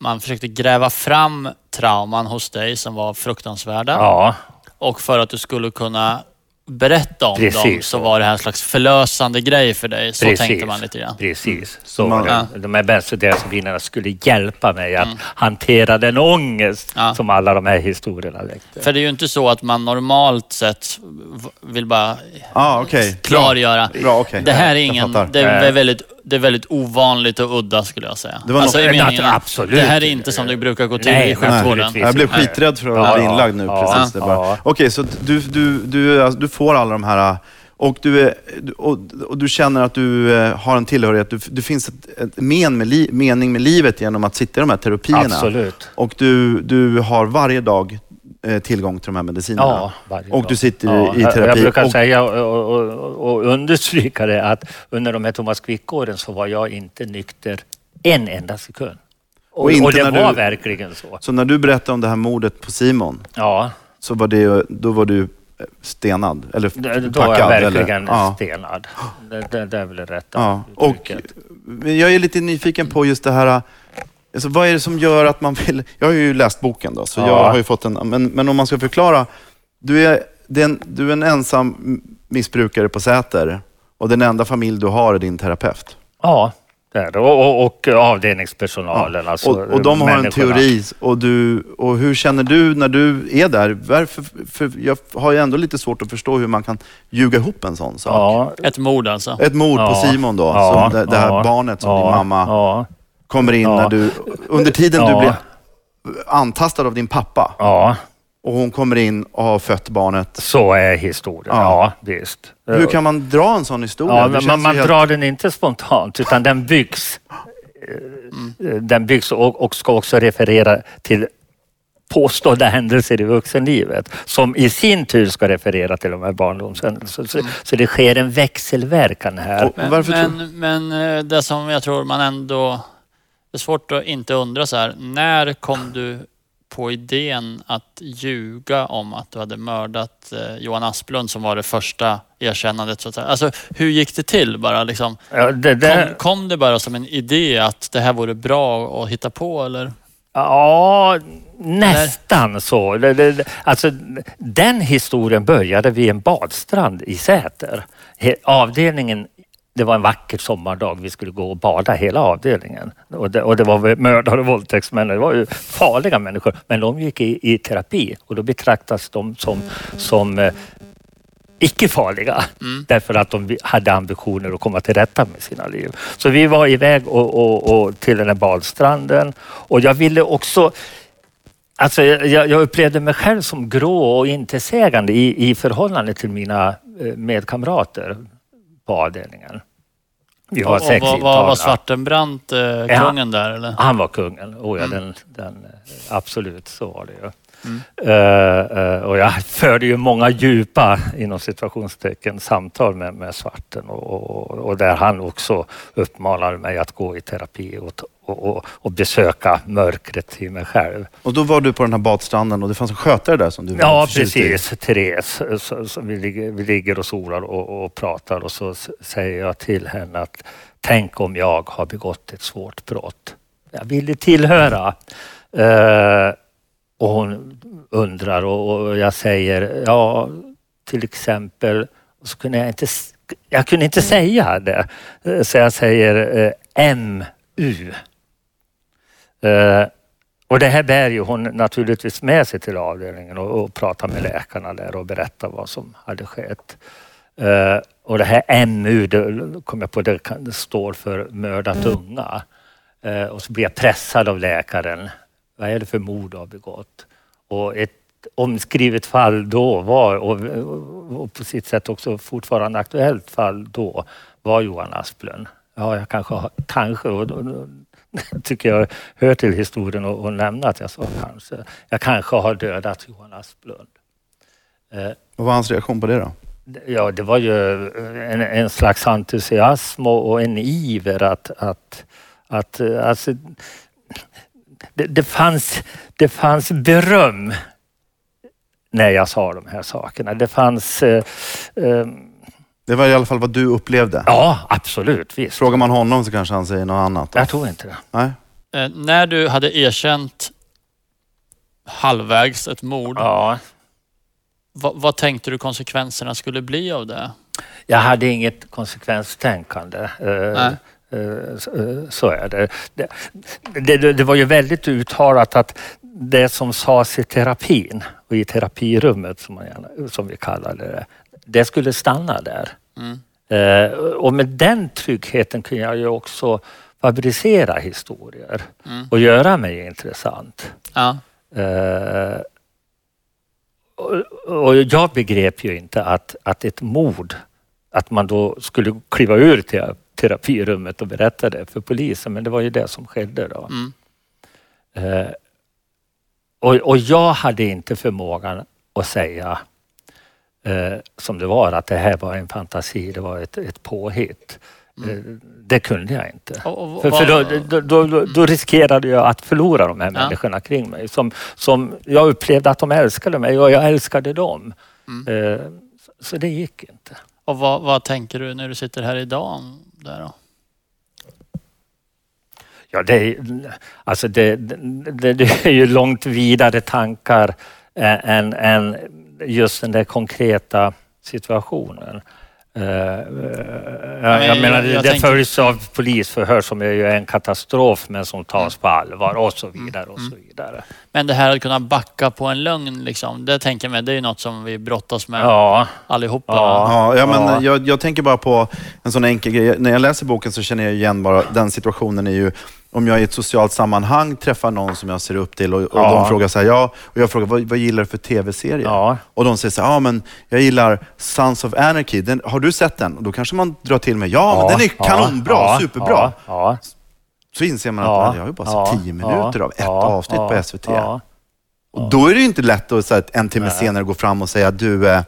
man försökte gräva fram trauman hos dig som var fruktansvärda. Ja, Och för att du skulle kunna berätta om Precis dem så var det här en slags förlösande grej för dig. Så Precis. tänkte man lite grann. precis. Så Man- det. Ja. De här bensodiazepinerna skulle hjälpa mig att hantera den ångest Ja. som alla de här historierna väckte. För det är ju inte så att man normalt sett vill bara ah, okej. klargöra. Bra, okej. Det här är ingen, det är väldigt, det är väldigt ovanligt och udda skulle jag säga. Det var alltså, något- meningen, absolut. Det här är inte som det brukar gå till Nej, i sjukvården. Jag blev skiträdd för att Ja, bli ja, inlagd nu. ja, precis. Det bara. ja. Okej, så du, du, du, alltså, du får alla de här och du, är, och, och du känner att du eh, har en tillhörighet. Du, det finns ett, ett men med li, mening med livet genom att sitta i de här terapierna. Absolut. Och du, du har varje dag tillgång till de här medicinerna. Ja, varje Och du sitter Ja, i terapi. Jag brukar och, säga och, och, och, understryka det att under de här Thomas Quick-åren så var jag inte nykter en enda sekund. Och, Och det var du- verkligen så. så när du berättade om det här mordet på Simon, Ja, så var det, då var du eh, stenad? Eller då packad? var jag verkligen eller? Ja. stenad. Det, det, det är väl det rätta Ja, och jag är lite nyfiken på just det här, alltså vad är det som gör att man vill, jag har ju läst boken då, så Ja. jag har ju fått en, men, men om man ska förklara, du är, den, du är en ensam missbrukare på Säter och den enda familj du har är din terapeut. Ja, det är det. Och, och, och avdelningspersonalen. Alltså, och, och de har en teori. Och, du, och hur känner du när du är där? Varför, för jag har ju ändå lite svårt att förstå hur man kan ljuga ihop en sån sak. Ja, Ett mord alltså. Ett mord på Ja. Simon då, Ja, som det, det här ja, barnet som ja, din mamma Ja, kommer in Ja. när du, under tiden du Ja. blir antastad av din pappa ja, och hon kommer in och har fött barnet. så är historien. Ja. Ja, visst. Hur kan man dra en sån historia? Ja, men man, man helt- drar den inte spontant utan den byggs. Eh, Den byggs och, och ska också referera till påstådda händelser i vuxenlivet som i sin tur ska referera till de här barndomshändelserna. Så, så det sker en växelverkan här. Men, men, men eh, det som jag tror man ändå... Det är svårt att inte undra så här. När kom du på idén att ljuga om att du hade mördat eh, Johan Asplund som var det första erkännandet? Så att säga. Alltså, hur gick det till bara? Liksom? Ja, det, Kom, det, kom det bara som en idé att det här vore bra att hitta på eller? ja, nästan så. Det, alltså, den historien började vid en badstrand i Säter. Avdelningen det var en vacker sommardag. Vi skulle gå och bada hela avdelningen. Och det, och det var mördare och våldtäktsmän. Det var ju farliga människor. Men de gick i, i terapi och då betraktas de som, som eh, icke farliga. Därför att de hade ambitioner att komma till rätta med sina liv. Så vi var iväg och, och, och till den här badstranden och jag ville också Alltså, jag, jag upplevde mig själv som grå och intetsägande i, i förhållande till mina eh, medkamrater på avdelningen. Vi var Och, och sex var, var, var Svartenbrandt eh, kungen där eller? Han var kungen. Oh ja, den, den, absolut, så var det ju. Eh, eh, och jag (laughs) förde ju många djupa, inom situationstecken, samtal med, med Svarten och, och, och där han också uppmanade mig att gå i terapi och, och, och, besöka mörkret i mig själv. Och då var du på den här badstranden och det fanns en skötare där som du var Ja, i. precis. Therese. Så, så vi, ligger, vi ligger och solar och, och pratar och så säger jag till henne att tänk om jag har begått ett svårt brott. Jag ville tillhöra. Eh, och hon undrar och, och jag säger ja, till exempel, och så kunde jag inte, jag kunde inte säga det. Så jag säger eh, MU. Eh, och det här bär ju hon naturligtvis med sig till avdelningen och, och pratar med läkarna där och berättar vad som hade skett. Eh, och det här MU, det kom jag på, det, kan, det står för mördat unga. Eh, och så blir jag pressad av läkaren. Vad är det för mord du har begått? Och ett omskrivet fall då var, och, och på sitt sätt också fortfarande aktuellt fall då, var Johan Asplund. Ja, jag kanske, kanske och då, då, (laughs) tycker jag hör till historien och, och nämna att jag sa kanske. Jag kanske har dödat Johan Asplund. Eh, Vad var hans reaktion på det då? Ja, det var ju en, en slags entusiasm och, och en iver att, att, att alltså, det, det, fanns, det fanns beröm när jag sa de här sakerna. Det fanns... Eh, eh, Det var i alla fall vad du upplevde. ja, absolut. Visst. Frågar man honom så kanske han säger något annat. Då. Jag tror inte det. Nej? Eh, när du hade erkänt halvvägs ett mord, Ja. vad, vad tänkte du konsekvenserna skulle bli av det? Jag hade inget konsekvenstänkande. Eh, eh, så- är det. Det, det. det var ju väldigt uttalat att det som sades i terapin och i terapirummet som, man gärna, som vi kallade det, det skulle stanna där. Mm. Eh, Och med den tryggheten kunde jag ju också fabricera historier Mm. och göra mig intressant. Ja. Och, jag begrep ju inte att, att ett mord, att man då skulle kliva ur terapirummet och berätta det för polisen, men det var ju det som skedde då. Mm. Eh, och, och jag hade inte förmågan att säga eh, som det var, att det här var en fantasi, det var ett, ett påhitt. Eh, det kunde jag inte. Och, och, För, för då, då, då, då, då riskerade jag att förlora de här Ja. människorna kring mig. Som, som jag upplevde att de älskade mig och jag älskade dem. Mm. Eh, så, så det gick inte. och vad, vad tänker du när du sitter här idag? Där då? Ja, det, är, alltså det, det, det är ju långt vidare tankar än, än just den där konkreta situationen. Eh, eh, men jag menar, jag det tänker- följs av polisförhör som är ju en katastrof men som tas på allvar och så vidare och så vidare. Men det här att kunna backa på en lögn, liksom, det tänker jag mig, det är ju något som vi brottas med Ja, allihopa. Ja. Ja, ja, men Ja. Jag, jag tänker bara på en sån enkel grej. När jag läser boken så känner jag igen bara den situationen är ju om jag i ett socialt sammanhang träffar någon som jag ser upp till och, och Ja. de frågar så här, ja, och jag frågar vad, vad gillar du för tv-serier? Ja. Och de säger så här, ja men jag gillar Sons of Anarchy, den, har du sett den? Och då kanske man drar till med, ja, men den är kanonbra, ja, superbra. Så inser man att ja, man, jag har ju bara ja, sett tio minuter av ett avsnitt på SVT. Och då är det ju inte lätt att så här, en timme Nej. senare gå fram och säga, du, eh,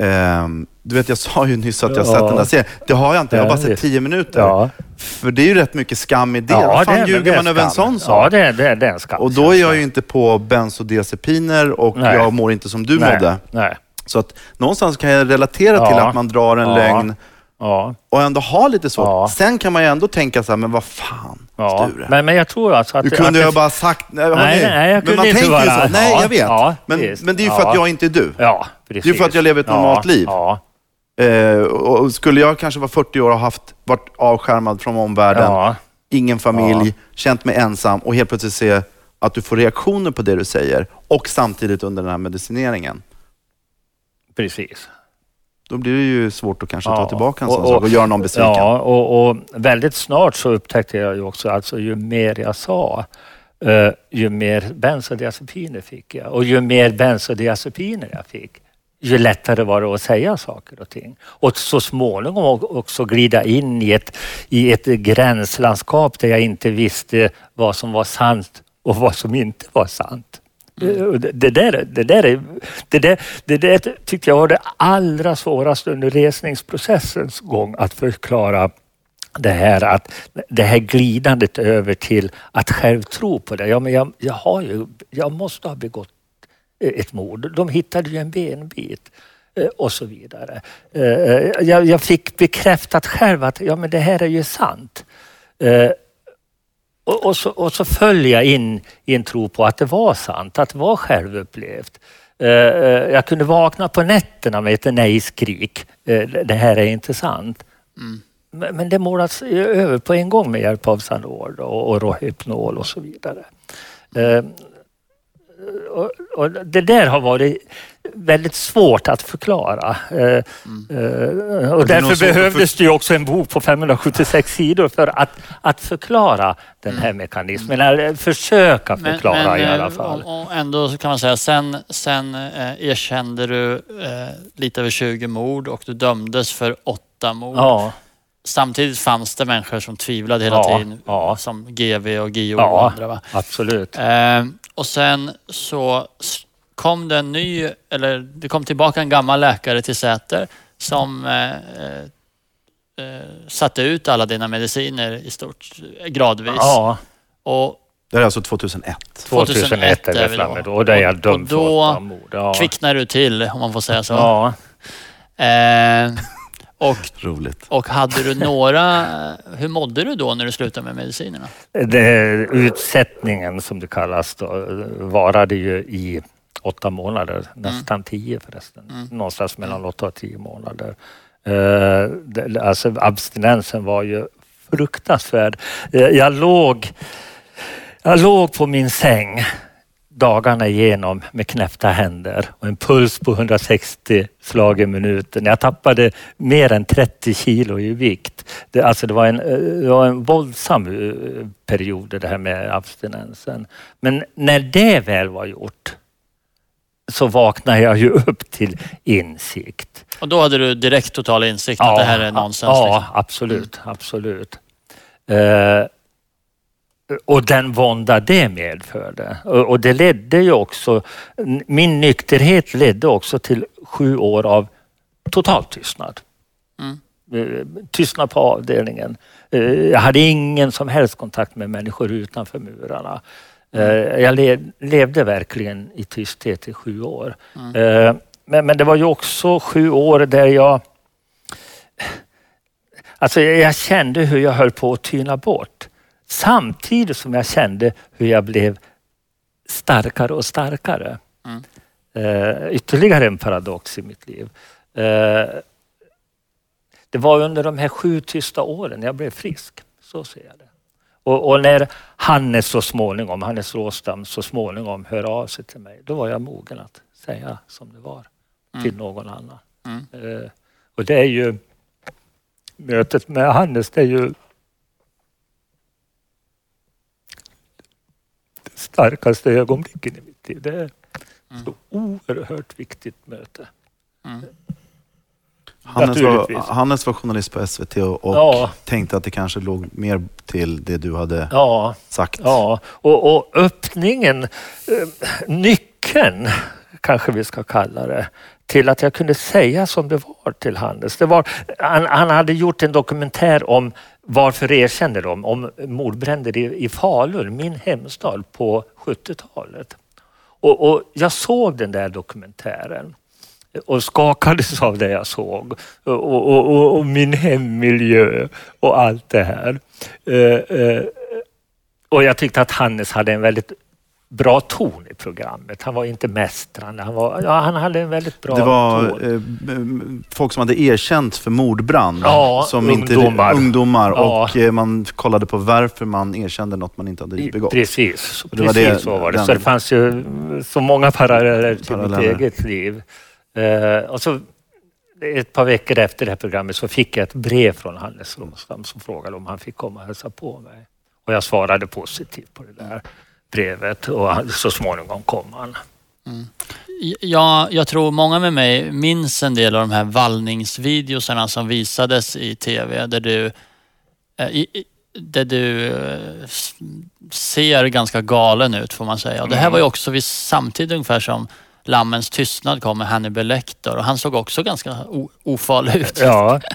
ehm, du vet jag sa ju nyss att jag sett den där serien. Det har jag inte, jag har bara sett tio minuter. För det är ju rätt mycket skam i det. Ja, Vad fan det är- ljuger det man över en sån sak? Ja, det det det är en skam. och då är jag ju inte på bensodiazepiner och Nej. jag mår inte som du nej, mådde. Nej. Så att någonstans kan jag relatera till att man drar en lögn Ja, och ändå ha lite svårt. Ja. Sen kan man ju ändå tänka så här, men vad fan, ja. Sture. Men, men jag tror alltså att... Du kunde att ju bara sagt... Nej. Nej, nej, jag men kunde man inte tänker ju så. Nej, Ja, jag vet. men, visst. men det är ju för att jag inte är du. Ja, precis. Det är för att jag lever ett normalt liv. Ja, Eh, och skulle jag kanske vara 40 år och haft, varit avskärmad från omvärlden, ingen familj, Ja. känt mig ensam och helt plötsligt se att du får reaktioner på det du säger och samtidigt under den här medicineringen. precis. Då blir det ju svårt att kanske ta Ja. tillbaka en Och- sån sak och göra någon besviken. Ja, och, och väldigt snart så upptäckte jag ju också, alltså ju mer jag sa, eh, ju mer bensodiazepiner fick jag. Och ju mer bensodiazepiner jag fick, ju lättare var det att säga saker och ting. Och så småningom också glida in i ett, i ett gränslandskap där jag inte visste vad som var sant och vad som inte var sant. Eh, det, där, det, där är, det, där, det där tyckte jag var det allra svåraste under resningsprocessens gång att förklara det här, att, det här glidandet över till att själv tro på det. Ja, men jag, jag, har ju, jag måste ha begått eh, ett mord. De hittade ju en benbit eh, och så vidare. Jag, jag fick bekräftat själv att ja, men det här är ju sant. Och, och, så, och så föll jag in i en tro på att det var sant, att det var självupplevt. Eh, eh, Jag kunde vakna på nätterna med ett nej-skrik. Eh, Det här är inte sant. Men, men det målas över på en gång med hjälp av Sanord och, Rohypnol och så vidare. Och, och det där har varit väldigt svårt att förklara. Eh, eh, och det är nog därför behövdes det ju också en bok på 576 sidor för att, att förklara den här mekanismen. Eller försöka förklara i alla eh, fall. Och, och ändå kan man säga, sen, sen eh, erkände du eh, lite över 20 mord och du dömdes för åtta mord. Ja, Samtidigt fanns det människor som tvivlade hela Ja, tiden, ja. som GV och Gio och andra. Va? absolut. Eh, och sen så kom det en ny, eller det kom tillbaka en gammal läkare till Säter som eh, eh, eh, satte ut alla dina mediciner i stort eh, gradvis. Ja, Och Det är alltså 2001. 2001 är är det vi då. framme då. Och där är jag Och- dömd och för då åtta mord. Ja. kvicknar du till, om man får säga så. Ja. Eh, och, (laughs) Roligt. och hade du några... Hur mådde du då när du slutade med medicinerna? Det, utsättningen som det kallas då, varade ju i åtta månader, nästan tio förresten. Någonstans mellan åtta och tio månader. Eh, alltså abstinensen var ju fruktansvärd. Eh, jag låg, jag låg på min säng dagarna igenom med knäppta händer och en puls på 160 slag i minuten. Jag tappade mer än 30 kilo i vikt. Det, alltså det, var en, eh, det var en våldsam eh, period det här med abstinensen. Men när det väl var gjort så vaknade jag ju upp till insikt. Och då hade du direkt total insikt att det här är nonsens? Ja, liksom. absolut. absolut. Eh, och den vånda det medförde. Och, och det ledde ju också, min nykterhet ledde också till sju år av total tystnad. Mm. Eh, Tystnad på avdelningen. Eh, Jag hade ingen som helst kontakt med människor utanför murarna. Eh, Jag le- levde verkligen i tysthet i sju år. Eh, Men, men det var ju också sju år där jag Alltså jag kände hur jag höll på att tyna bort. Samtidigt som jag kände hur jag blev starkare och starkare. Mm. Eh, ytterligare en paradox i mitt liv. Eh, Det var under de här sju tysta åren jag blev frisk. Så ser jag det. Och, och när Hannes så småningom, Hannes Råstam så småningom hör av sig till mig, då var jag mogen att säga som det var till någon annan. Mm. Eh, och det är ju mötet med Hannes, det är ju det starkaste ögonblicken i mitt liv. Det är ett så oerhört viktigt möte. Hannes var. Hannes var journalist på SVT och, och Ja. tänkte att det kanske låg mer till det du hade Ja, sagt. ja. Och, och öppningen, eh, nyckeln kanske vi ska kalla det, till att jag kunde säga som det var till Hannes. Det var, han, han hade gjort en dokumentär om varför erkänner de? Om mordbränder i, i Falun, min hemstad, på 70-talet. Och, och jag såg den där dokumentären och skakades av det jag såg. Och, och, och, och min hemmiljö och allt det här. Eh, eh, och jag tyckte att Hannes hade en väldigt bra ton i programmet. Han var inte mästrande. Han, var, ja, han hade en väldigt bra Det var ton. eh, m- folk som hade erkänt för mordbrand. Ja, som ungdomar. Inte, ungdomar Ja. och eh, man kollade på varför man erkände något man inte hade begått. Precis, det var precis det- så var det. den- Så det fanns ju så många paralleller till Paralleller. mitt eget liv. Eh, och så ett par veckor efter det här programmet så fick jag ett brev från Hannes Råstam som frågade om han fick komma och hälsa på mig. Och jag svarade positivt på det där brevet och så småningom kom han. Jag, jag tror många med mig minns en del av de här vallningsvideosarna som visades i tv där du, eh, i, där du eh, ser ganska galen ut får man säga. Och det här var ju också vid samtidigt ungefär som Lammens tystnad kom med Hannibal Lecter och han såg också ganska ofarlig ut. Ja, (laughs)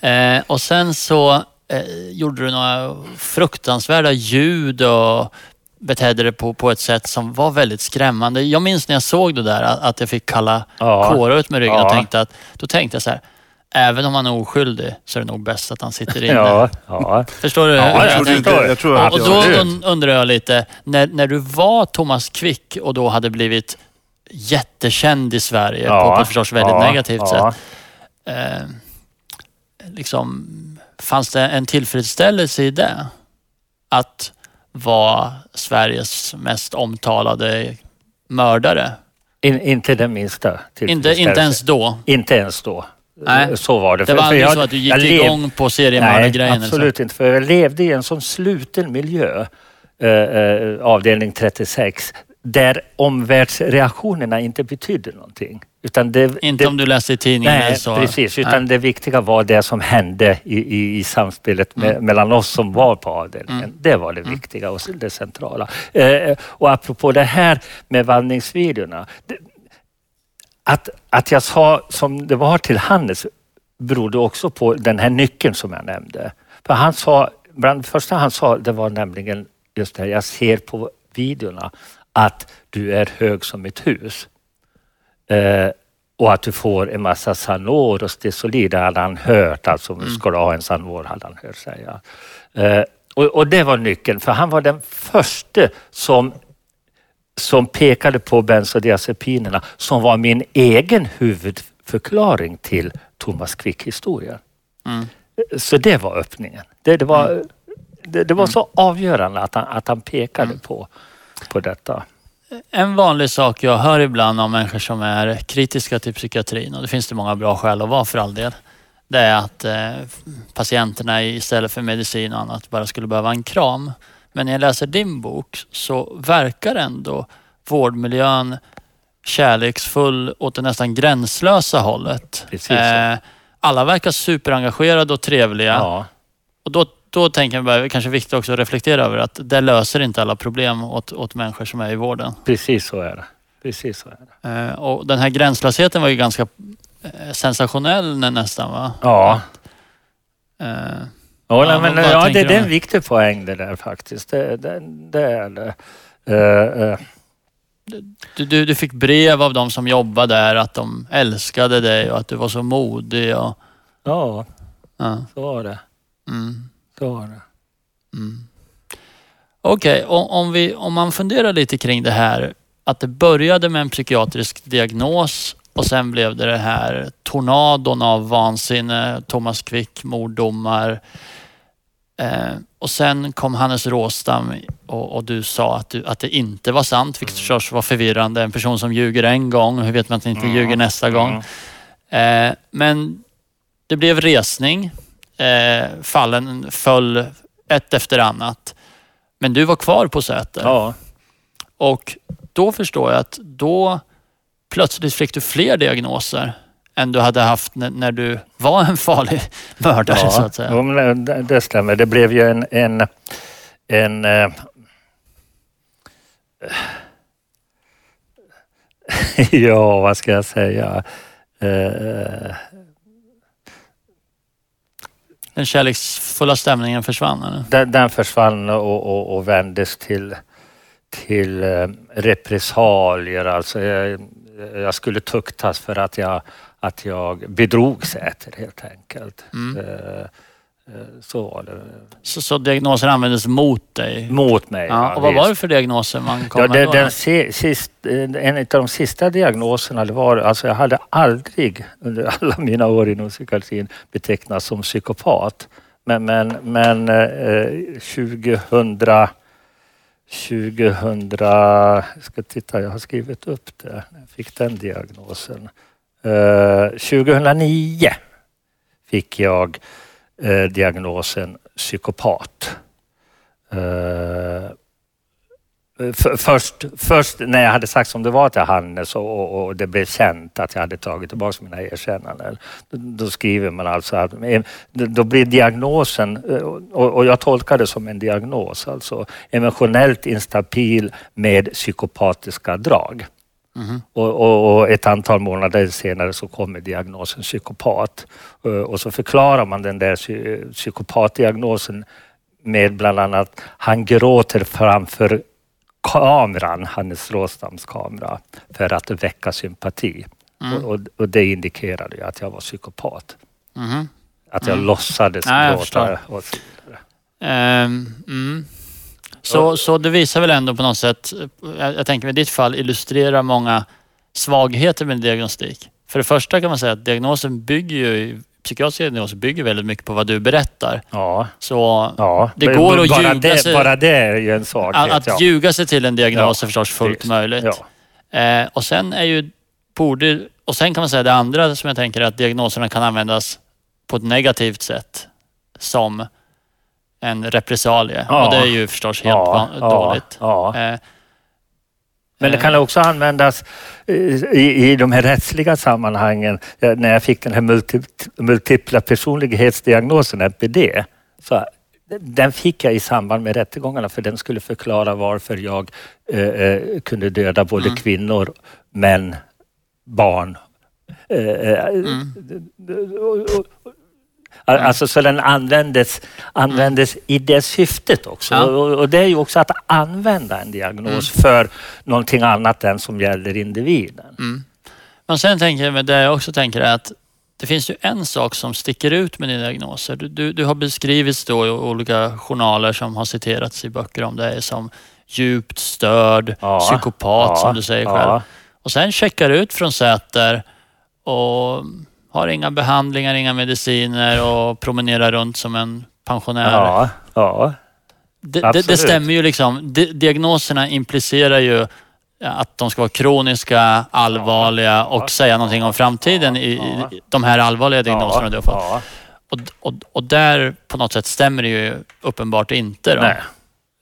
Eh, och sen så eh, gjorde du några fruktansvärda ljud och betedde dig på, på ett sätt som var väldigt skrämmande. Jag minns när jag såg det där att, jag fick kalla Ja. kårar ut med ryggen och Ja. tänkte att, då tänkte jag så här, även om han är oskyldig så är det nog bäst att han sitter inne. ja, ja. Förstår du? Ja, hur jag jag tänker? inte, jag tror Och, och då und- undrar jag lite, när, när du var Thomas Quick och då hade blivit jättekänd i Sverige på, på ett förstås väldigt ja, negativt ja. sätt eh, liksom, fanns det en tillfredsställelse i det? Att vara Sveriges mest omtalade mördare? In, inte den minsta Inte, inte ens då. Inte ens då. Nej. Så var det. Det var aldrig så att du gick jag lev- igång på seriemördargrejen? Nej, absolut inte. För jag levde i en sån sluten miljö, eh, eh, avdelning 36, där omvärldsreaktionerna inte betydde någonting. Utan det, Inte det, om du läste i tidningen Nej, så? precis. Utan Nej. det viktiga var det som hände i, i, i samspelet med, Mm. mellan oss som var på avdelningen. Det var det viktiga och det centrala. Eh, och apropå det här med vandringsvideorna. Det, att, att jag sa som det var till Hannes berodde också på den här nyckeln som jag nämnde. För han sa, bland det första han sa, det var nämligen just det här, jag ser på videorna att du är hög som ett hus. Eh, och att du får en massa Sanor och Stesolid, det hade han hört. Alltså, ska du ha en Sanor hade han hört säga. Eh, och, och det var nyckeln, för han var den första som som pekade på bensodiazepinerna som var min egen huvudförklaring till Thomas Quick-historien. Mm. Så det var öppningen. Det, det var, det, det var så avgörande att han, att han pekade på, på detta. En vanlig sak jag hör ibland av människor som är kritiska till psykiatrin, och det finns det många bra skäl att vara för all del, det är att eh, patienterna istället för medicin och annat bara skulle behöva en kram. Men när jag läser din bok så verkar ändå vårdmiljön kärleksfull åt det nästan gränslösa hållet. Precis. Eh, alla verkar superengagerade och trevliga. Ja. Och då, då tänker jag kanske viktigt också att reflektera över att det löser inte alla problem åt, åt människor som är i vården. precis så är det. Precis så är det. Eh, och den här gränslösheten var ju ganska eh, sensationell nä- nästan va? Ja. Eh, Ja, Ja, men, ja det, det är en viktig poäng det där faktiskt. Det, det, det är det. Eh, eh, du, du, du fick brev av de som jobbade där att de älskade dig och att du var så modig. Och, ja, ja, så var det. mm, Det. mm. Okej, om, om, vi- om man funderar lite kring det här att det började med en psykiatrisk diagnos Och sen blev det det här tornadon av vansinne, Thomas Quick, morddomar. Eh, och sen kom Hannes Råstam och, och du sa att, du, att det inte var sant, vilket förstås var förvirrande. En person som ljuger en gång, hur vet man att han inte Mm. ljuger nästa gång? Mm. Eh, men det blev resning. Eh, fallen föll ett efter annat. Men du var kvar på Säter. Ja. Och då förstår jag att då plötsligt fick du fler diagnoser än du hade haft när, du var en farlig (laughs) mördare så att säga. det, det stämmer. Det blev ju en... en, en eh, (laughs) ja, vad ska jag säga? Eh, Den kärleksfulla stämningen försvann. Eller? den, den försvann och, och, och vändes till, till eh, repressalier. Alltså jag, jag skulle tuktas för att jag, att jag bedrog Säter helt enkelt. Mm. Eh, eh, så var det. Så, så diagnoser användes mot dig? Mot mig. Ja, och vad visst. var det för diagnoser man kom Ja, med det, då? den si- sist, en av de sista diagnoserna det var, alltså jag hade aldrig under alla mina år inom psykiatrin betecknats som psykopat. Men, men, men eh, 2000, 2000, jag ska titta, jag har skrivit upp det, jag fick den diagnosen. Eh, 2009 fick jag eh, diagnosen psykopat. Eh, eh, för, först, först när jag hade sagt som det var till Hannes och, och, och det blev känt att jag hade tagit tillbaka mina erkännanden. Då, då skriver man alltså att eh, då blir diagnosen, eh, och, och jag tolkar det som en diagnos, alltså emotionellt instabil med psykopatiska drag. Mhm. Och, och, och ett antal månader senare så kommer diagnosen psykopat. Eh, Och så förklarar man den där psy- psykopatdiagnosen med bland annat han gråter framför kameran, Hannes Råstams kamera, för att väcka sympati. Mm. Och, och, det indikerade ju att jag var psykopat. Mhm. Att jag Mm. låtsades Ja, gråta. Och så vidare. Ehm, mm. Så, så det visar väl ändå på något sätt, jag, jag tänker i ditt fall, illustrerar många svagheter med diagnostik. För det första kan man säga att diagnosen bygger ju, psykiatriska diagnoser bygger väldigt mycket på vad du berättar. Ja, Så ja. Det går att bara ljuga det, sig- Bara det är ju en svaghet. att, ja. att ljuga sig till en diagnos Ja, är förstås fullt visst. möjligt. Ja. Eh, och sen är ju, borde, och sen kan man säga det andra som jag tänker är att diagnoserna kan användas på ett negativt sätt. Som en repressalie. Ja. Och det är ju förstås helt Ja, dåligt. Ja. Eh, Men det eh, kan också användas eh, i, i de här rättsliga sammanhangen. Eh, När jag fick den här multi, multipla personlighetsdiagnosen, NPD, så den fick jag i samband med rättegångarna för den skulle förklara varför jag eh, kunde döda både Mm. kvinnor, män, barn. Eh, Mm. och- och- Alltså så den användes, användes i det syftet också. Ja. Och, och det är ju också att använda en diagnos för någonting annat än som gäller individen. Mm. Men sen tänker jag, det jag också tänker är att det finns ju en sak som sticker ut med dina diagnoser. Du, du, du har beskrivits då i olika journaler som har citerats i böcker om dig som djupt störd, Ja, psykopat ja, som du säger själv. Ja, Och sen checkar du ut från Säter och har inga behandlingar, inga mediciner och promenerar runt som en pensionär. ja, ja. det, det, det stämmer ju liksom. Di- diagnoserna implicerar ju att de ska vara kroniska, allvarliga och säga någonting om framtiden i, i de här allvarliga diagnoserna du har fått. Ja, Och, och, och där på något sätt stämmer det ju uppenbart inte. Då. nej.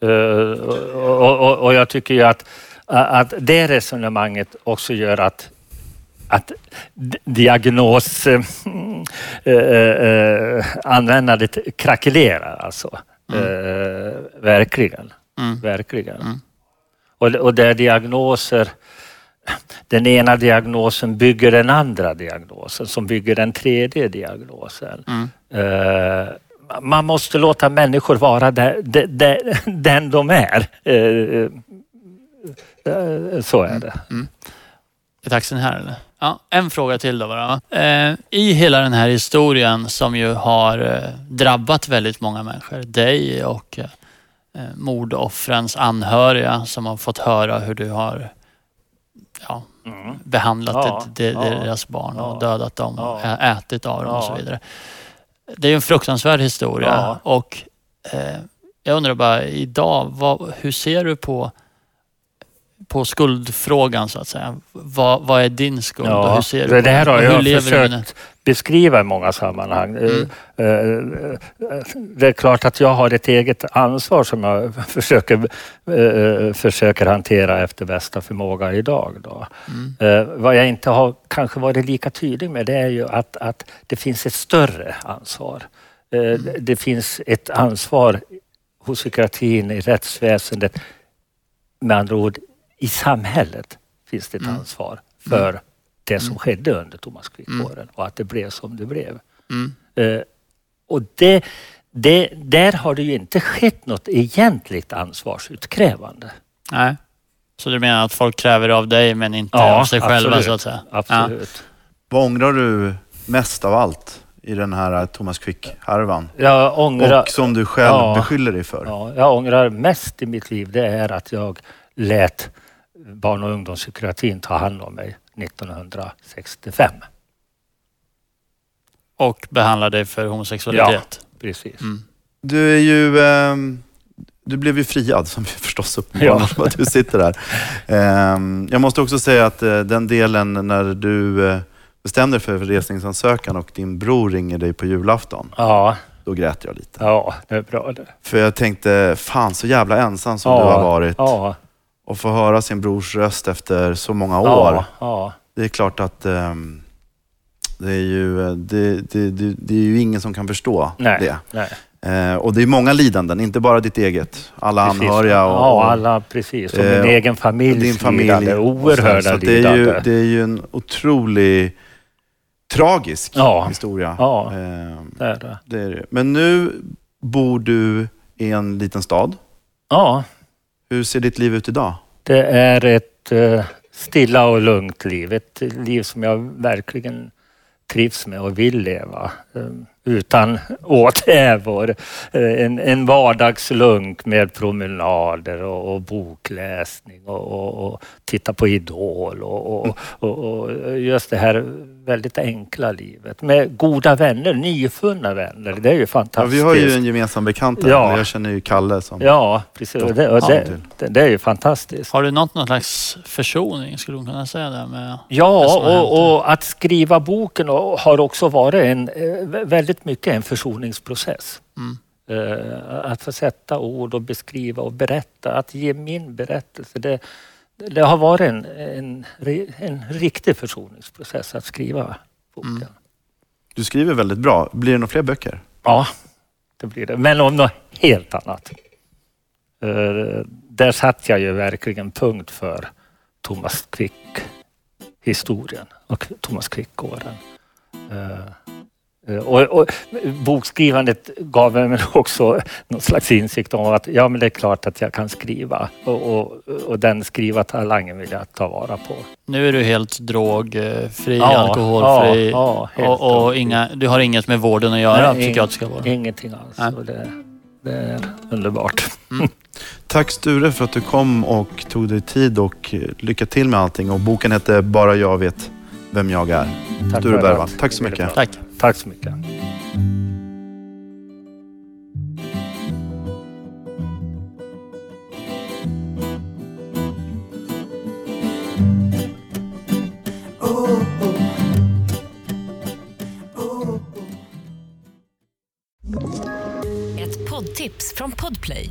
Eh, och, och, och jag tycker ju att, att det resonemanget också gör att att diagnos eh, eh, eh, användandet krackelerar alltså. Eh, verkligen. Mm. Verkligen. Mm. Och, och där diagnoser, den ena diagnosen bygger den andra diagnosen som bygger den tredje diagnosen. Mm. Eh, man måste låta människor vara där, de, de, den de är. Så är det. Är taxin här eller? Ja, en fråga till då bara. Eh, I hela den här historien som ju har eh, drabbat väldigt många människor, dig och eh, mordoffrens anhöriga som har fått höra hur du har ja, Mm. behandlat Ja, det, det, ja, deras barn och dödat dem och ätit av dem och så vidare. Det är ju en fruktansvärd historia och eh, jag undrar bara idag, vad, hur ser du på, på skuldfrågan så att säga? Vad, vad är din skuld och hur ser du det på där har och hur jag det? försökt beskriva i många sammanhang. Mm. Eh, eh, Det är klart att jag har ett eget ansvar som jag (laughs) försöker, eh, försöker hantera efter bästa förmåga idag. Då. Mm. Vad jag inte har kanske varit lika tydlig med det är ju att, att det finns ett större ansvar. Mm. det- Det finns ett ansvar hos psykiatrin, i rättsväsendet, med andra ord i samhället finns det ett Mm. ansvar för det som Mm. skedde under Thomas Quick-åren och att det blev som det blev. Mm. Eh, och det, det, där har det ju inte skett något egentligt ansvarsutkrävande. Nej. Så du menar att folk kräver av dig men inte av sig själva så att säga? Absolut. Vad ångrar du mest av allt i den här Thomas Quick-härvan? Jag ångrar... Och som du själv Ja. beskyller dig för? Ja, jag ångrar mest i mitt liv det är att jag lät barn och ungdomspsykiatrin ta hand om mig 1965. Och behandlar dig för homosexualitet? Precis. Mm. Du är ju... ehm, du blev ju friad, som vi (laughs) förstås uppenbarligen Ja. att du sitter där. Ehm, jag måste också säga att eh, den delen när du eh, bestämde dig för resningsansökan och din bror ringer dig på julafton, Ja, då grät jag lite. ja, det är bra det. För jag tänkte, fan så jävla ensam som ja, du har varit. Ja, Och få höra sin brors röst efter så många år. ja, ja. Det är klart att ehm, det, är ju, eh, det, det, det, det är ju ingen som kan förstå Nej, det. nej. Eh, och det är många lidanden, inte bara ditt eget. Alla Precis. anhöriga och, Ja, alla precis. Och min eh, egen familjs din familj. lidande. Oerhörda Så att det, är ju, lidande. det är ju en otrolig tragisk Ja. historia. Ja. Eh, Det är det. det är det. Men nu bor du i en liten stad. Ja, hur ser ditt liv ut idag? det är ett eh, stilla och lugnt liv. Ett liv som jag verkligen trivs med och vill leva. Ehm, utan åthävor. Eh, En, en vardagslunk med promenader och, och bokläsning och, och, och titta på Idol och, och, och, och just det här väldigt enkla livet. Med goda vänner, nyfunna vänner. Det är ju Ja, fantastiskt. vi har ju en gemensam bekant där. Ja. Jag känner ju Kalle som... Ja, precis. Och det, och Ja. det, det, det är ju fantastiskt. Har du nått någon slags försoning, skulle man kunna säga det? Med Ja, och, och att skriva boken har också varit en, eh, vä- väldigt mycket en försoningsprocess. Mm. Eh, Att få sätta ord och beskriva och berätta, att ge min berättelse. Det, det har varit en, en, en riktig försoningsprocess att skriva boken. Mm. Du skriver väldigt bra. Blir det några fler böcker? Ja, det blir det. Men om något helt annat. Eh, där satt jag ju verkligen punkt för Thomas Quick-historien och Thomas Quick-åren. Eh, eh, och, och bokskrivandet gav mig också någon slags insikt om att ja, men det är klart att jag kan skriva och, och, och den skrivartalangen vill jag ta vara på. Nu är du helt drogfri, alkoholfri ja, helt och, och inga, du har inget med vården att göra, Nej, psykiatriska vården. Ingenting alls. Det, det är underbart. (laughs) Tack Sture för att du kom och tog dig tid och eh, lycka till med allting. Och boken heter Bara jag vet vem jag är. Tack Sture att tack så mycket. Tack. Tack så mycket. Ett poddtips från Podplay.